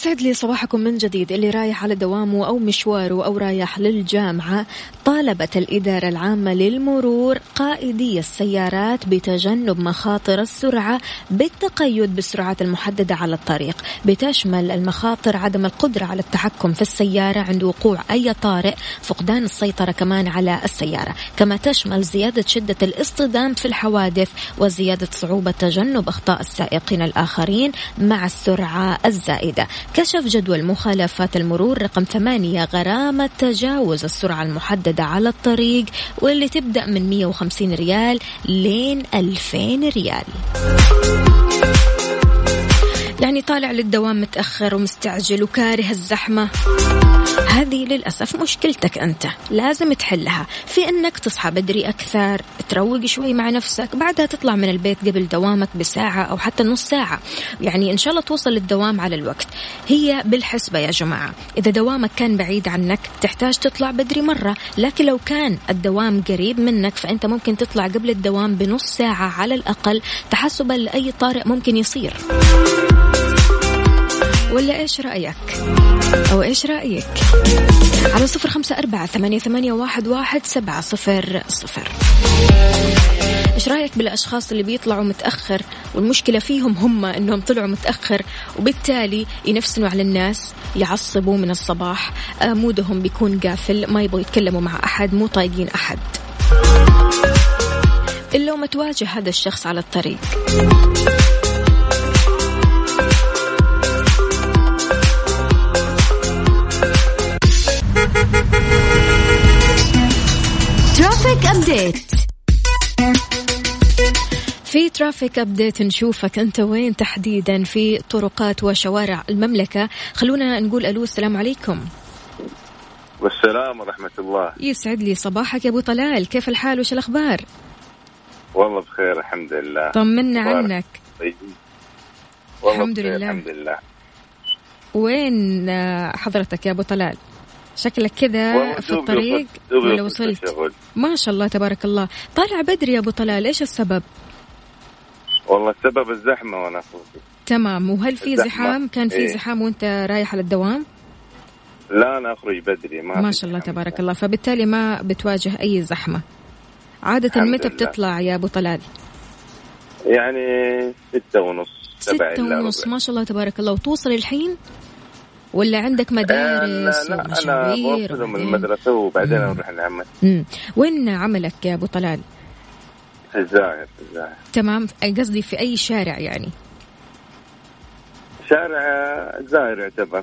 ويسعد لي صباحكم من جديد اللي رايح على دوامه أو مشواره أو رايح للجامعة طالبت الإدارة العامة للمرور قائدي السيارات بتجنب مخاطر السرعة بالتقيد بالسرعات المحددة على الطريق. بتشمل المخاطر عدم القدرة على التحكم في السيارة عند وقوع أي طارئ فقدان السيطرة كمان على السيارة. كما تشمل زيادة شدة الاصطدام في الحوادث وزيادة صعوبة تجنب أخطاء السائقين الآخرين مع السرعة الزائدة. كشف جدول مخالفات المرور رقم ثمانية غرامة تجاوز السرعة المحددة على الطريق واللي تبدأ من 150 ريال لين 2000 ريال. يعني طالع للدوام متأخر ومستعجل وكاره الزحمة. هذه للأسف مشكلتك أنت. لازم تحلها. في أنك تصحى بدري أكثر تروق شوي مع نفسك بعدها تطلع من البيت قبل دوامك بساعة أو حتى نص ساعة. يعني إن شاء الله توصل للدوام على الوقت. هي بالحسبة يا جماعة. إذا دوامك كان بعيد عنك تحتاج تطلع بدري مرة. لكن لو كان الدوام قريب منك فأنت ممكن تطلع قبل الدوام بنص ساعة على الأقل تحسبا لأي طارئ ممكن يصير. ولا إيش رأيك؟ أو إيش رأيك؟ على صفر خمسة أربعة ثمانية, ثمانية واحد, واحد سبعة صفر صفر. إيش رأيك بالأشخاص اللي بيطلعوا متأخر؟ والمشكلة فيهم هم إنهم طلعوا متأخر وبالتالي ينفسنوا على الناس يعصبوا من الصباح آه، مودهم بيكون قافل ما يبغوا يتكلموا مع أحد مو طايقين أحد. الا وما تواجه هذا الشخص على الطريق update في traffic update نشوفك أنت وين تحديدا في طرقات وشوارع المملكة. خلونا نقول ألو السلام عليكم. والسلام ورحمة الله. يسعد لي صباحك يا أبو طلال. كيف الحال؟ وش الأخبار؟ والله بخير الحمد لله. طمنا. عنك. طيب. والله الحمد بخير لله. الحمد لله. وين آه، حضرتك يا أبو طلال؟ شكلك كذا في الطريق ولا وصلت. ما شاء الله تبارك الله طالع بدري يا أبو طلال إيش السبب والله السبب الزحمة وأنا أخوك تمام وهل في. زحام كان في إيه. زحام وأنت رايح على الدوام لا أنا أخرج بدري ما ما شاء الله. تبارك الله فبالتالي ما بتواجه أي زحمة عادة الحمد متى. بتطلع يا أبو طلال؟ يعني ستة ونص ستة ونص. ما شاء الله تبارك الله وتوصل الحين؟ ولا عندك آه، مدارس لا لا أنا ومشاوير بوصلهم المدرسة وبعدين أروح العمل مم. وين عملك يا أبو طلال؟ في الزاهر في الزاهر. تمام. أي قصدي في أي شارع يعني؟ شارع الزاهر يعتبر.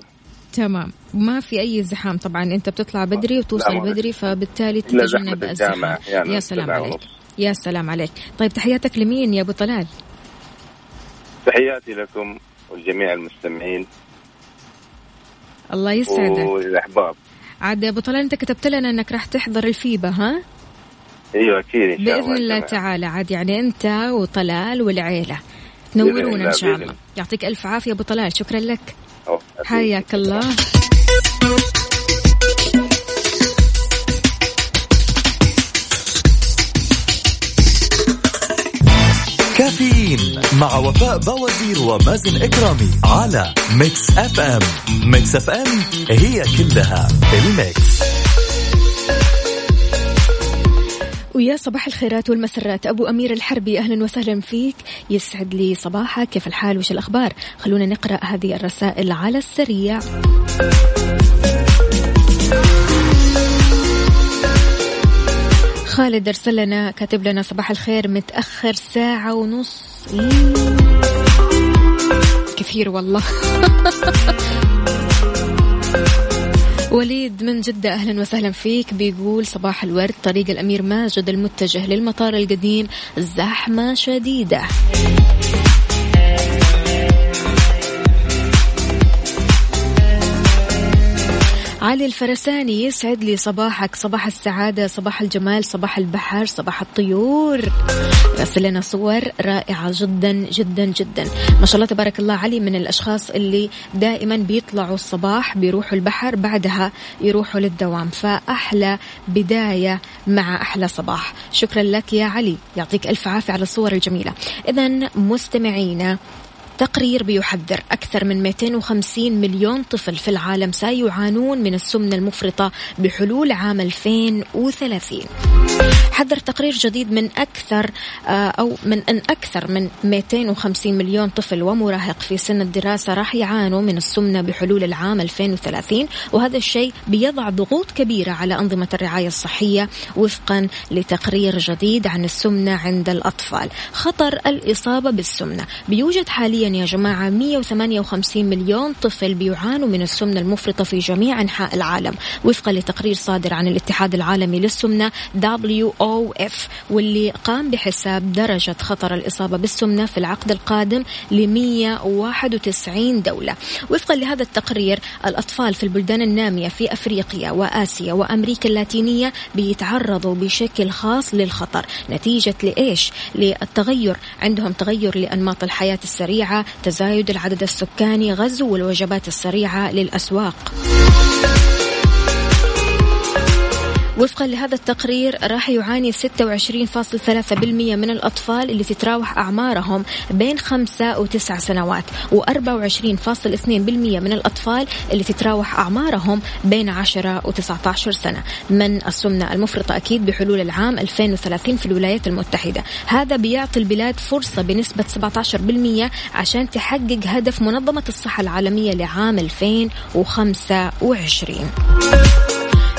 تمام. ما في أي زحام طبعا. أنت بتطلع بدري وتوصل. بدري فبالتالي تتجنب الزحام أحيانا يا سلام عليك. ونص. يا سلام عليك. طيب تحياتك لمين يا أبو طلال؟ تحياتي لكم والجميع المستمعين. الله يسعدك. والاحباب عاد يا أبو طلال أنت كتبت لنا إنك راح تحضر الفيبا ها؟ أيوه أكيد إن شاء الله باذن الله الجميع. تعالى. عاد يعني أنت وطلال والعيلة. تنورونا الله، ان شاء الله يعطيك ألف عافية أبو طلال. شكرا لك. حياك الله. كافيين مع وفاء بوازير ومازن إكرامي على Mix FM. Mix FM هي كلها ال mix. ويا صباح الخيرات والمسرات. أبو أمير الحربي أهلا وسهلا فيك. يسعد لي صباحك. كيف الحال؟ وش الأخبار؟ خلونا نقرأ هذه الرسائل على السريع. خالد ارسل لنا كاتب لنا صباح الخير متأخر ساعة ونص. كثير والله. (laughs) وليد من جدة أهلا وسهلا فيك. بيقول صباح الورد طريق الأمير ماجد المتجه للمطار القديم زحمة شديدة. علي الفرساني يسعد لي صباحك. صباح السعادة صباح الجمال صباح البحر صباح الطيور. راسل لنا صور رائعة جدا جدا جدا. ما شاء الله تبارك الله علي من الأشخاص اللي دائما بيطلعوا الصباح بيروحوا البحر بعدها يروحوا للدوام. فأحلى بداية مع أحلى صباح. شكرا لك يا علي. يعطيك ألف عافية على الصور الجميلة. إذا مستمعينا تقرير بيحذر. أكثر من 250 مليون طفل في العالم سيعانون من السمنة المفرطة بحلول عام 2030 حذر تقرير جديد من أكثر آه، أو من أن أكثر من 250 مليون طفل ومراهق في سن الدراسة راح يعانوا من السمنة بحلول العام 2030 وهذا الشيء بيضع ضغوط كبيرة على أنظمة الرعاية الصحية وفقا لتقرير جديد عن السمنة عند الأطفال. خطر الإصابة بالسمنة. بيوجد حاليا يا جماعة 158 مليون طفل بيعانوا من السمنة المفرطة في جميع أنحاء العالم. وفقا لتقرير صادر عن الاتحاد العالمي للسمنة WOF واللي قام بحساب درجة خطر الإصابة بالسمنة في العقد القادم ل 191 دولة. وفقا لهذا التقرير الأطفال في البلدان النامية في أفريقيا وآسيا وأمريكا اللاتينية بيتعرضوا بشكل خاص للخطر. نتيجة لإيش؟ للتغير عندهم تغير لأنماط الحياة السريعة تزايد العدد السكاني غزو الوجبات السريعة للأسواق. وفقا لهذا التقرير راح يعاني 26.3% من الأطفال اللي تتراوح أعمارهم بين 5 و 9 سنوات و24.2% من الأطفال اللي تتراوح أعمارهم بين 10 و 19 سنة. من السمنة المفرطة أكيد بحلول العام 2030 في الولايات المتحدة. هذا بيعطي البلاد فرصة بنسبة 17% عشان تحقق هدف منظمة الصحة العالمية لعام 2025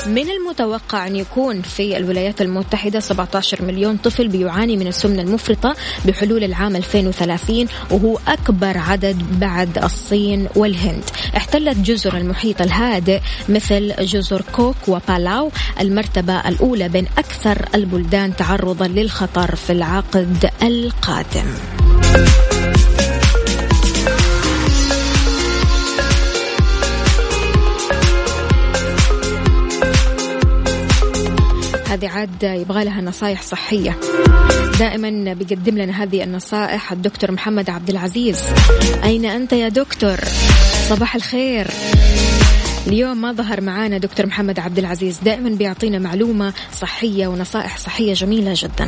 من المتوقع أن يكون في الولايات المتحدة 17 مليون طفل بيعاني من السمنة المفرطة بحلول العام 2030 وهو أكبر عدد بعد الصين والهند. احتلت جزر المحيط الهادئ مثل جزر كوك وبالاو المرتبة الأولى بين أكثر البلدان تعرضا للخطر في العقد القادم. هذه عاد يبغى لها نصايح صحية. دائما بيقدم لنا هذه النصائح الدكتور محمد عبد العزيز. أين أنت يا دكتور؟ صباح الخير. اليوم ما ظهر معانا دكتور محمد عبد العزيز. دائما بيعطينا معلومة صحية ونصائح صحية جميلة جدا.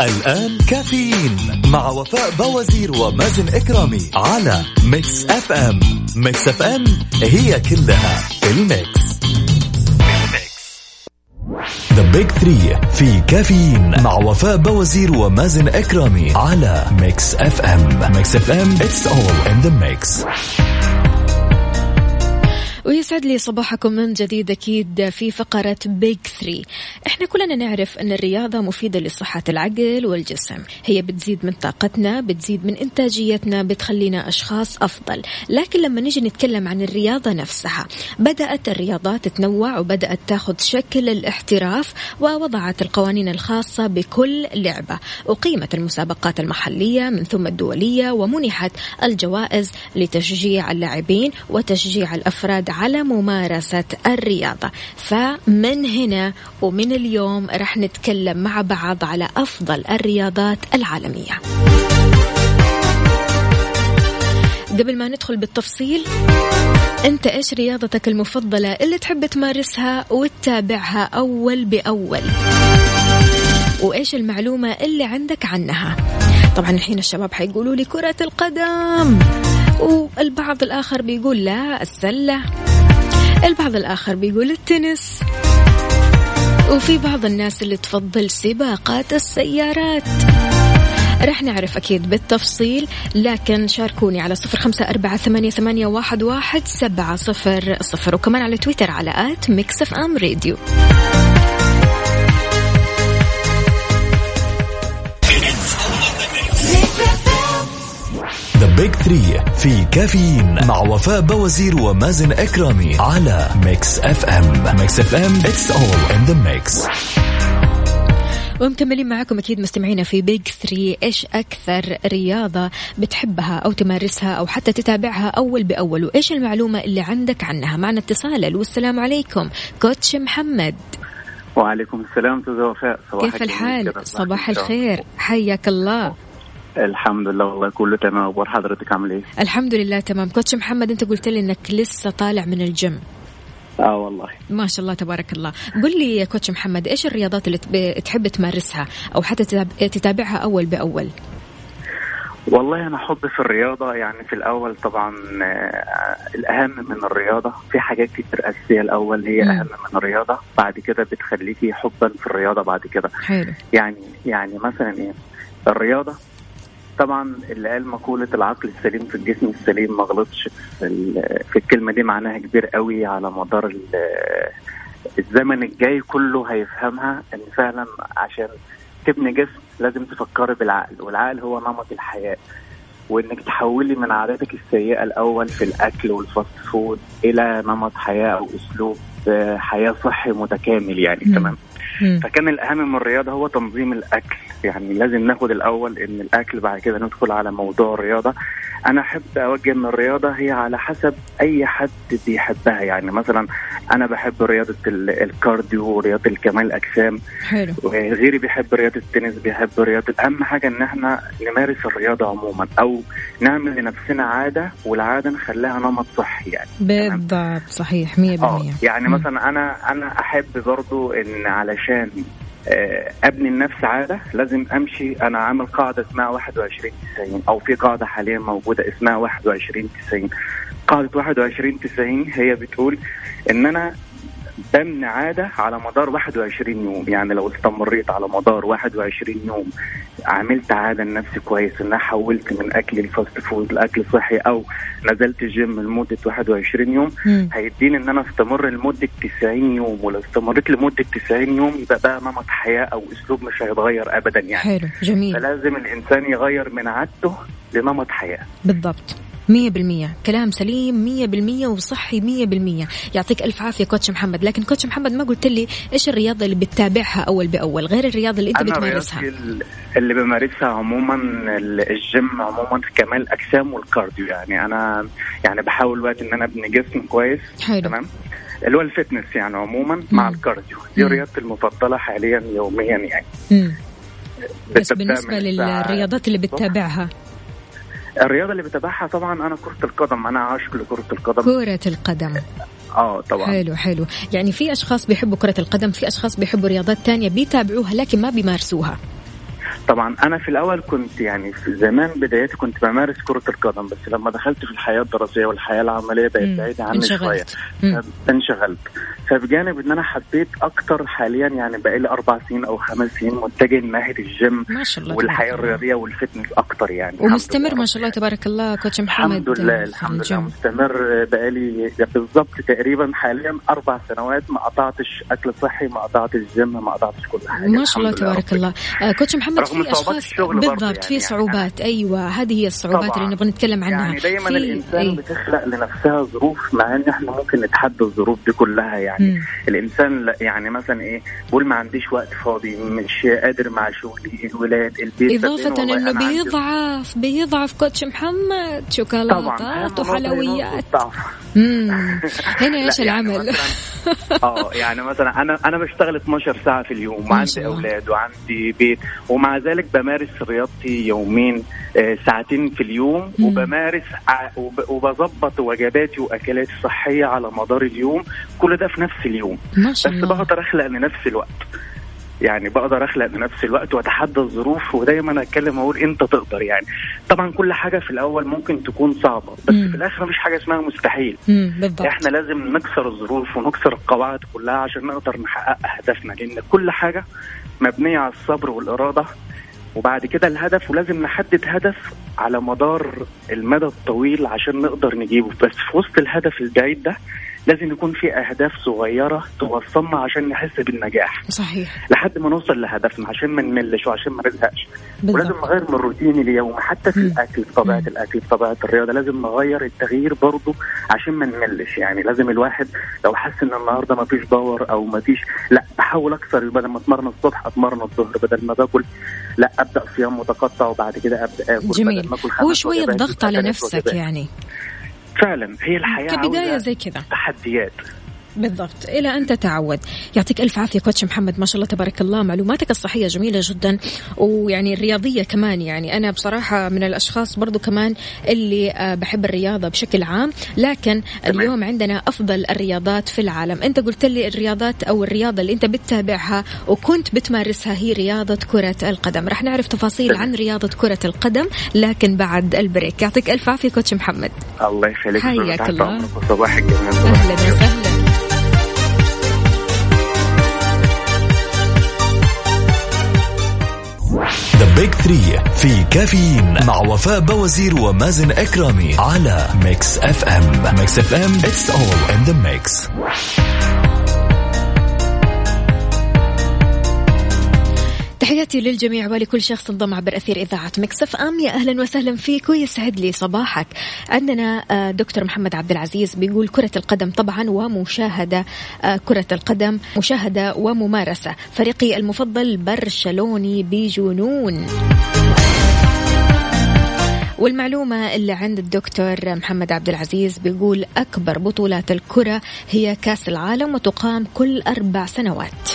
الآن كافيين مع وفاء بوازير ومازن إكرامي على Mix FM. Mix FM هي كلها ال mix. The Big Three في كافيين مع وفاء بوازير ومازن إكرامي على Mix FM. Mix FM It's all in the mix. ويسعد لي صباحكم من جديد أكيد في فقرة Big Three إحنا كلنا نعرف أن الرياضة مفيدة لصحة العقل والجسم. هي بتزيد من طاقتنا بتزيد من إنتاجيتنا بتخلينا أشخاص أفضل. لكن لما نيجي نتكلم عن الرياضة نفسها بدأت الرياضات تتنوع وبدأت تاخذ شكل الاحتراف ووضعت القوانين الخاصة بكل لعبة. أقيمت المسابقات المحلية من ثم الدولية ومنحت الجوائز لتشجيع اللاعبين وتشجيع الأفراد على ممارسة الرياضة. فمن هنا ومن اليوم رح نتكلم مع بعض على أفضل الرياضات العالمية. قبل ما ندخل بالتفصيل أنت إيش رياضتك المفضلة اللي تحب تمارسها وتتابعها أول بأول؟ وإيش المعلومة اللي عندك عنها؟ طبعا الحين الشباب حيقولوا لي كرة القدم. والبعض الآخر بيقول لا السلة. البعض الآخر بيقول التنس. وفي بعض الناس اللي تفضل سباقات السيارات. رح نعرف أكيد بالتفصيل لكن شاركوني على صفر خمسة أربعة ثمانية, ثمانية واحد, واحد سبعة صفر صفر. وكمان على تويتر على at Mix FM Radio. The Big Three في كافيين مع وفاء باوزير ومازن إكرامي على Mix FM Mix FM It's all in the mix. ومكملين معكم أكيد مستمعينا في Big Three إيش أكثر رياضة بتحبها أو تمارسها أو حتى تتابعها أول بأول؟ وإيش المعلومة اللي عندك عنها؟ معنا اتصال. والسلام عليكم. coach محمد. وعليكم السلام أستاذ وفاء. صباح كيف الحال؟ صباح الخير. حياك الله. الحمد لله والله كله تمام. أخبار حضرتك عامل إيه؟ الحمد لله تمام. كوتش محمد أنت قلت لي إنك لسه طالع من الجيم. آه والله. ما شاء الله تبارك الله. قل لي يا كوتش محمد إيش الرياضات اللي تحب تمارسها أو حتى تتاب- تتابعها أول بأول؟ والله أنا حب في الرياضة يعني في الأول طبعا آه، الأهم من الرياضة. في حاجات كتير أساسية الأول هي مم. أهم من الرياضة. بعد كده بتخليكي حبا في الرياضة بعد كده. حلو. يعني يعني مثلا إيه؟ الرياضة طبعا اللي قال مقولة العقل السليم في الجسم السليم ما غلطش في, ال- في الكلمة دي معناها كبير قوي على مدار ال- الزمن الجاي كله هيفهمها إن فعلا عشان تبني جسم لازم تفكري بالعقل والعقل هو نمط الحياة وإنك تحولي من عاداتك السيئة الأول في الأكل وال fast food إلى نمط حياة أو أسلوب حياة صحي متكامل يعني. تمام. فكان الأهم من الرياضة هو تنظيم الأكل يعني لازم ناخد الأول إن الأكل بعد كده ندخل على موضوع الرياضة. أنا أحب أوجه إن الرياضة هي على حسب أي حد بيحبها. يعني مثلا أنا بحب رياضة ال- الكارديو ورياضة الكمال الأجسام. حلو. غيري بيحب رياضة التنس بيحب رياضة أهم حاجة إن إحنا نمارس الرياضة عموما أو نعمل لنفسنا عادة والعادة نخليها نمط صحي يعني. بالضبط صحيح 100% آه يعني. مثلا أنا أنا أحب برضو إن علشان آه، أبني النفس عادة. لازم أمشي. أنا عامل قاعدة اسمها 21 90 أو في قاعدة حاليا موجودة اسمها 21 90 قاعدة 21 90 هي بتقول إن أنا ببني عاده على مدار 21 يوم. يعني لو استمريت على مدار 21 يوم عملت عادة لنفسي كويس إن حولت من أكل ال fast food لأكل صحي أو نزلت الجيم لمدة 21 يوم مم. هيديني إن أنا أستمر لمدة 90 يوم. ولو استمريت لمدة 90 يوم يبقى ده نمط حياة أو أسلوب مش هيتغير ابدا يعني. حلو جميل. فلازم الإنسان يغير من عادته لنمط حياة. بالضبط. مية بالمية. كلام سليم مية بالمية وصحي مية بالمية. يعطيك ألف عافية coach محمد. لكن coach محمد ما قلت لي إيش الرياضة اللي بتتابعها أول بأول؟ غير الرياضة اللي أنت أنا بتمارسها. اللي بمارسها عموما ال- الجيم عموما في كمال الاجسام وال cardio. يعني أنا يعني بحاول وقت إن أنا أبني جسم كويس. حلو. تمام؟ اللي هو ال fitness يعني عموما مع مم. ال cardio. دي. رياضتي المفضلة حاليا يوميا يعني. بس الساعة للرياضات اللي. بتتابعها. الرياضة اللي بتابعها طبعا أنا كرة القدم أنا عاشق لكره القدم. كرة القدم. آه طبعا. حلو حلو. يعني في أشخاص بيحبوا كرة القدم في أشخاص بيحبوا رياضات تانية بيتابعوها لكن ما بيمارسوها. طبعا أنا في الأول كنت يعني في زمان بدايتي كنت بمارس كرة القدم بس لما دخلت في الحياة الدراسية والحياة العملية بقت. بعيده عني شوية. انشغلت. فبجانب إن أنا حبيت أكتر حاليا يعني بقالي أربع سنين أو خمس سنين متجه ناحيه الجيم ما شاء الله والحياة. الرياضية وال fitness أكتر يعني ومستمر. ما شاء الله تبارك الله coach محمد الحمد لله الحمد لله. مستمر بقالي بالظبط تقريبا حاليا أربع سنوات ما قطعتش أكل صحي ما قطعتش جيم ما قطعتش كل حاجة ما شاء الله تبارك الله آه coach محمد في أشخاص بالضبط يعني- في يعني صعوبات أيوه هذه هي الصعوبات. اللي نبغى نتكلم عنها يعني دايما الإنسان إيه. بتخلق لنفسها ظروف مع إن إحنا ممكن نتحدى الظروف دي كلها يعني مم. الإنسان لا- يعني مثلا إيه بقول ما عنديش وقت فاضي مش قادر مع شغلي الولاد البيت أنا عندي- بيضعف بيضعف كوتش محمد شوكولاتات وحلويات. (laughs) هنا لا، يعني العمل؟ (laughs) آه يعني مثلا أنا أنا بشتغل 12 ساعة في اليوم وعندي. أولاد وعندي بيت ومع ذلك بمارس رياضتي يومين آه، ساعتين في اليوم مم. وبمارس وبظبط وجباتي وأكلاتي الصحيه على مدار اليوم كل ده في نفس اليوم. ما بس شاء الله. بقدر أخلق لنفسي الوقت. يعني بقدر أخلق لنفسي الوقت وأتحدى الظروف ودايما أتكلم أقول أنت تقدر يعني. طبعا كل حاجة في الأول ممكن تكون صعبة بس مم. في الآخر مفيش حاجة اسمها مستحيل. مم. بالضبط. إحنا لازم نكسر الظروف ونكسر القواعد كلها عشان نقدر نحقق أهدافنا لأن كل حاجة مبنية على الصبر والإرادة. وبعد كده الهدف ولازم نحدد هدف على مدار المدى الطويل عشان نقدر نجيبه. بس في وسط الهدف البعيد ده لازم يكون في أهداف صغيرة توصلنا عشان نحس بالنجاح. صحيح. لحد ما نوصل لهدفنا عشان ما نملش وعشان ما نزهقش. ولازم نغير من الروتين اليوم حتى في مم. الأكل في طبيعة. الأكل في طبيعة الرياضة لازم نغير التغيير برضه عشان ما نملش. يعني لازم الواحد لو حس إن النهارده ما فيش باور أو ما فيش لأ بحاول أكسر بدل ما أتمرن الصبح أتمرن الظهر بدل ما باكل لأ أبدأ صيام متقطع وبعد كده أبدأ آكل جميل. وجبات ضغط على نفسك. يعني. فعلا هي الحياة عاوزة زي كذا. تحديات. بالضبط. إلى أن تتعود. يعطيك ألف عافية كوتش محمد. ما شاء الله تبارك الله. معلوماتك الصحية جميلة جدا. ويعني الرياضية كمان يعني. أنا بصراحة من الأشخاص برضو كمان اللي آه، بحب الرياضة بشكل عام. لكن اليوم عندنا أفضل الرياضات في العالم. أنت قلت لي الرياضات أو الرياضة اللي أنت بتتابعها وكنت بتمارسها هي رياضة كرة القدم. راح نعرف تفاصيل عن رياضة كرة القدم لكن بعد البريك. يعطيك ألف عافية كوتش محمد. الله يخليك. حياك الله. صباحك أهلا وسهلا. The Big 3 في كافيين مع وفاء باوزير ومازن إكرامي على Mix FM Mix FM It's all in the mix تحياتي للجميع ولكل شخص انضم عبر أثير إذاعة Mix FM. يا أهلا وسهلا فيك ويسعد لي صباحك. عندنا آه، دكتور محمد عبد العزيز بيقول كرة القدم طبعا ومشاهدة آه، كرة القدم مشاهدة وممارسة. فريقي المفضل برشلوني بجنون. والمعلومة اللي عند الدكتور محمد عبد العزيز بيقول أكبر بطولات الكرة هي كأس العالم وتقام كل أربع سنوات.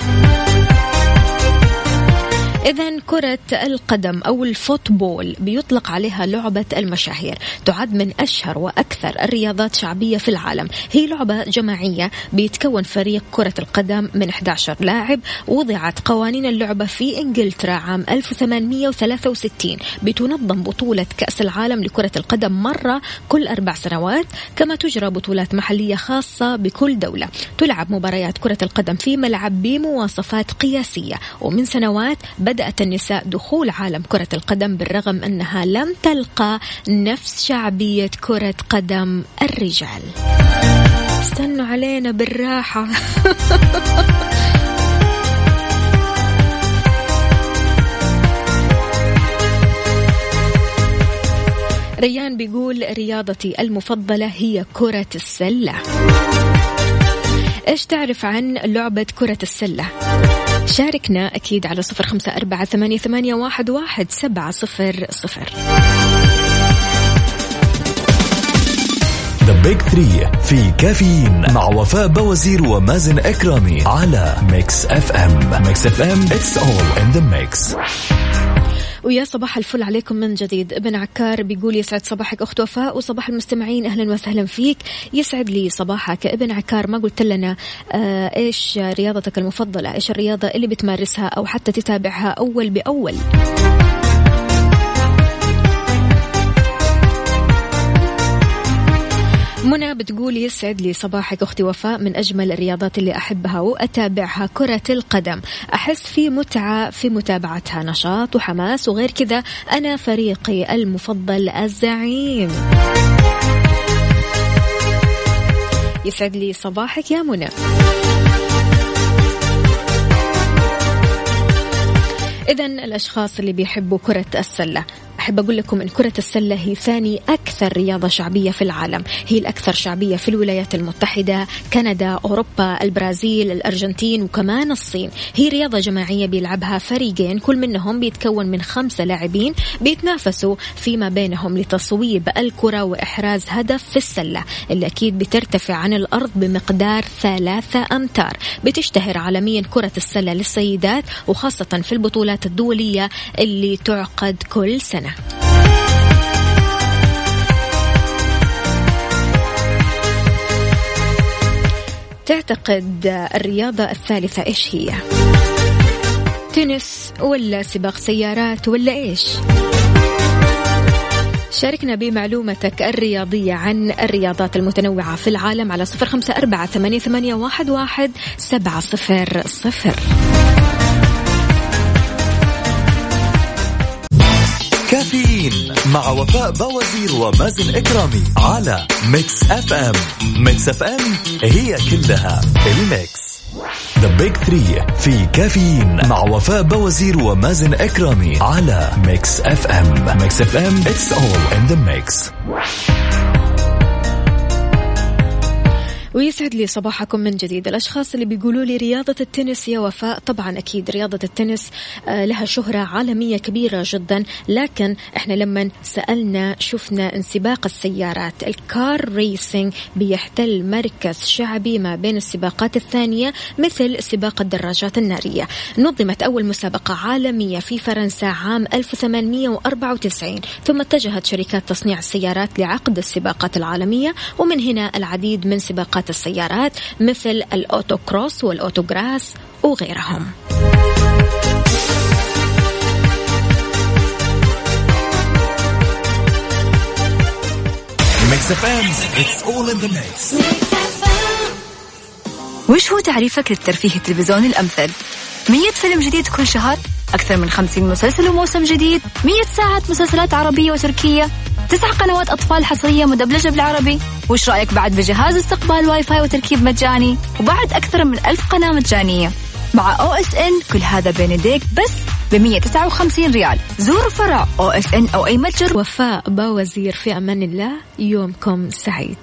إذا كرة القدم أو الفوتبول بيطلق عليها لعبة المشاهير. تعد من أشهر وأكثر الرياضات شعبية في العالم. هي لعبة جماعية بيتكون فريق كرة القدم من 11 لاعب. وضعت قوانين اللعبة في إنجلترا عام 1863 بتنظم بطولة كأس العالم لكرة القدم مرة كل أربع سنوات كما تجرى بطولات محلية خاصة بكل دولة. تلعب مباريات كرة القدم في ملعب بمواصفات قياسية. ومن سنوات بدأت النساء دخول عالم كرة القدم بالرغم أنها لم تلقى نفس شعبية كرة قدم الرجال. استنوا علينا بالراحة. (laughs) ريان بيقول رياضتي المفضلة هي كرة السلة. إيش تعرف عن لعبة كرة السلة؟ شاركنا أكيد على صفر خمسة أربعة ثمانية, واحد, سبعة صفر صفر. The Big 3 في كافيين مع وفاء باوزير ومازن إكرامي على Mix FM Mix FM It's all in the mix ويا صباح الفل عليكم من جديد. ابن عكار بيقول يسعد صباحك أخت وفاء وصباح المستمعين. أهلا وسهلا فيك. يسعد لي صباحك. ابن عكار ما قلت لنا آه إيش رياضتك المفضلة؟ إيش الرياضة اللي بتمارسها أو حتى تتابعها أول بأول؟ منى بتقول يسعد لي صباحك أختي وفاء. من أجمل الرياضات اللي أحبها وأتابعها كرة القدم. أحس في متعة في متابعتها. نشاط وحماس وغير كذا. أنا فريقي المفضل الزعيم. يسعد لي صباحك يا منى. إذا الأشخاص اللي بيحبوا كرة السلة. أحب أقول لكم أن كرة السلة هي ثاني أكثر رياضة شعبية في العالم. هي الأكثر شعبية في الولايات المتحدة كندا أوروبا البرازيل الأرجنتين وكمان الصين. هي رياضة جماعية بيلعبها فريقين كل منهم بيتكون من خمسة لاعبين بيتنافسوا فيما بينهم لتصويب الكرة وإحراز هدف في السلة اللي أكيد بترتفع عن الأرض بمقدار ثلاثة أمتار. بتشتهر عالميا كرة السلة للسيدات وخاصة في البطولات الدولية اللي تعقد كل سنة. تعتقد الرياضة الثالثة إيش هي؟ تنس ولا سباق سيارات ولا إيش؟ شاركنا بمعلومتك الرياضية عن الرياضات المتنوعة في العالم على صفر خمسة أربعة ثمانية, واحد سبعة صفر صفر كافيين مع وفاء باوزير ومازن إكرامي على Mix FM Mix FM هي كلها ال mix. The Big 3 في كافيين مع وفاء باوزير ومازن إكرامي على Mix FM Mix FM It's all in the mix ويسعد لي صباحكم من جديد. الأشخاص اللي بيقولوا لي رياضة التنس يا وفاء. طبعا أكيد رياضة التنس آه، لها شهرة عالمية كبيرة جدا. لكن إحنا لما سألنا شفنا إن سباق السيارات. ال car racing بيحتل مركز شعبي ما بين السباقات الثانية مثل سباق الدراجات النارية. نظمت أول مسابقة عالمية في فرنسا عام 1894 ثم اتجهت شركات تصنيع السيارات لعقد السباقات العالمية. ومن هنا العديد من سباقات السيارات مثل الأوتو كروس والأوتوغراس وغيرهم. in the mix وش هو تعريفك للترفيه التلفزيوني الأمثل؟ 100 فيلم جديد كل شهر؟ أكثر من 50 مسلسل وموسم جديد؟ 100 ساعة مسلسلات عربية وتركية؟ تسع قنوات أطفال حصرية مدبلجة بالعربي؟ وش رأيك بعد بجهاز استقبال واي فاي وتركيب مجاني؟ وبعد أكثر من ألف قناة مجانية مع OSN كل هذا بين يديك بس ب 159 ريال زوروا فرع OSN أو أي متجر وفاء باوزير في أمان الله يومكم سعيد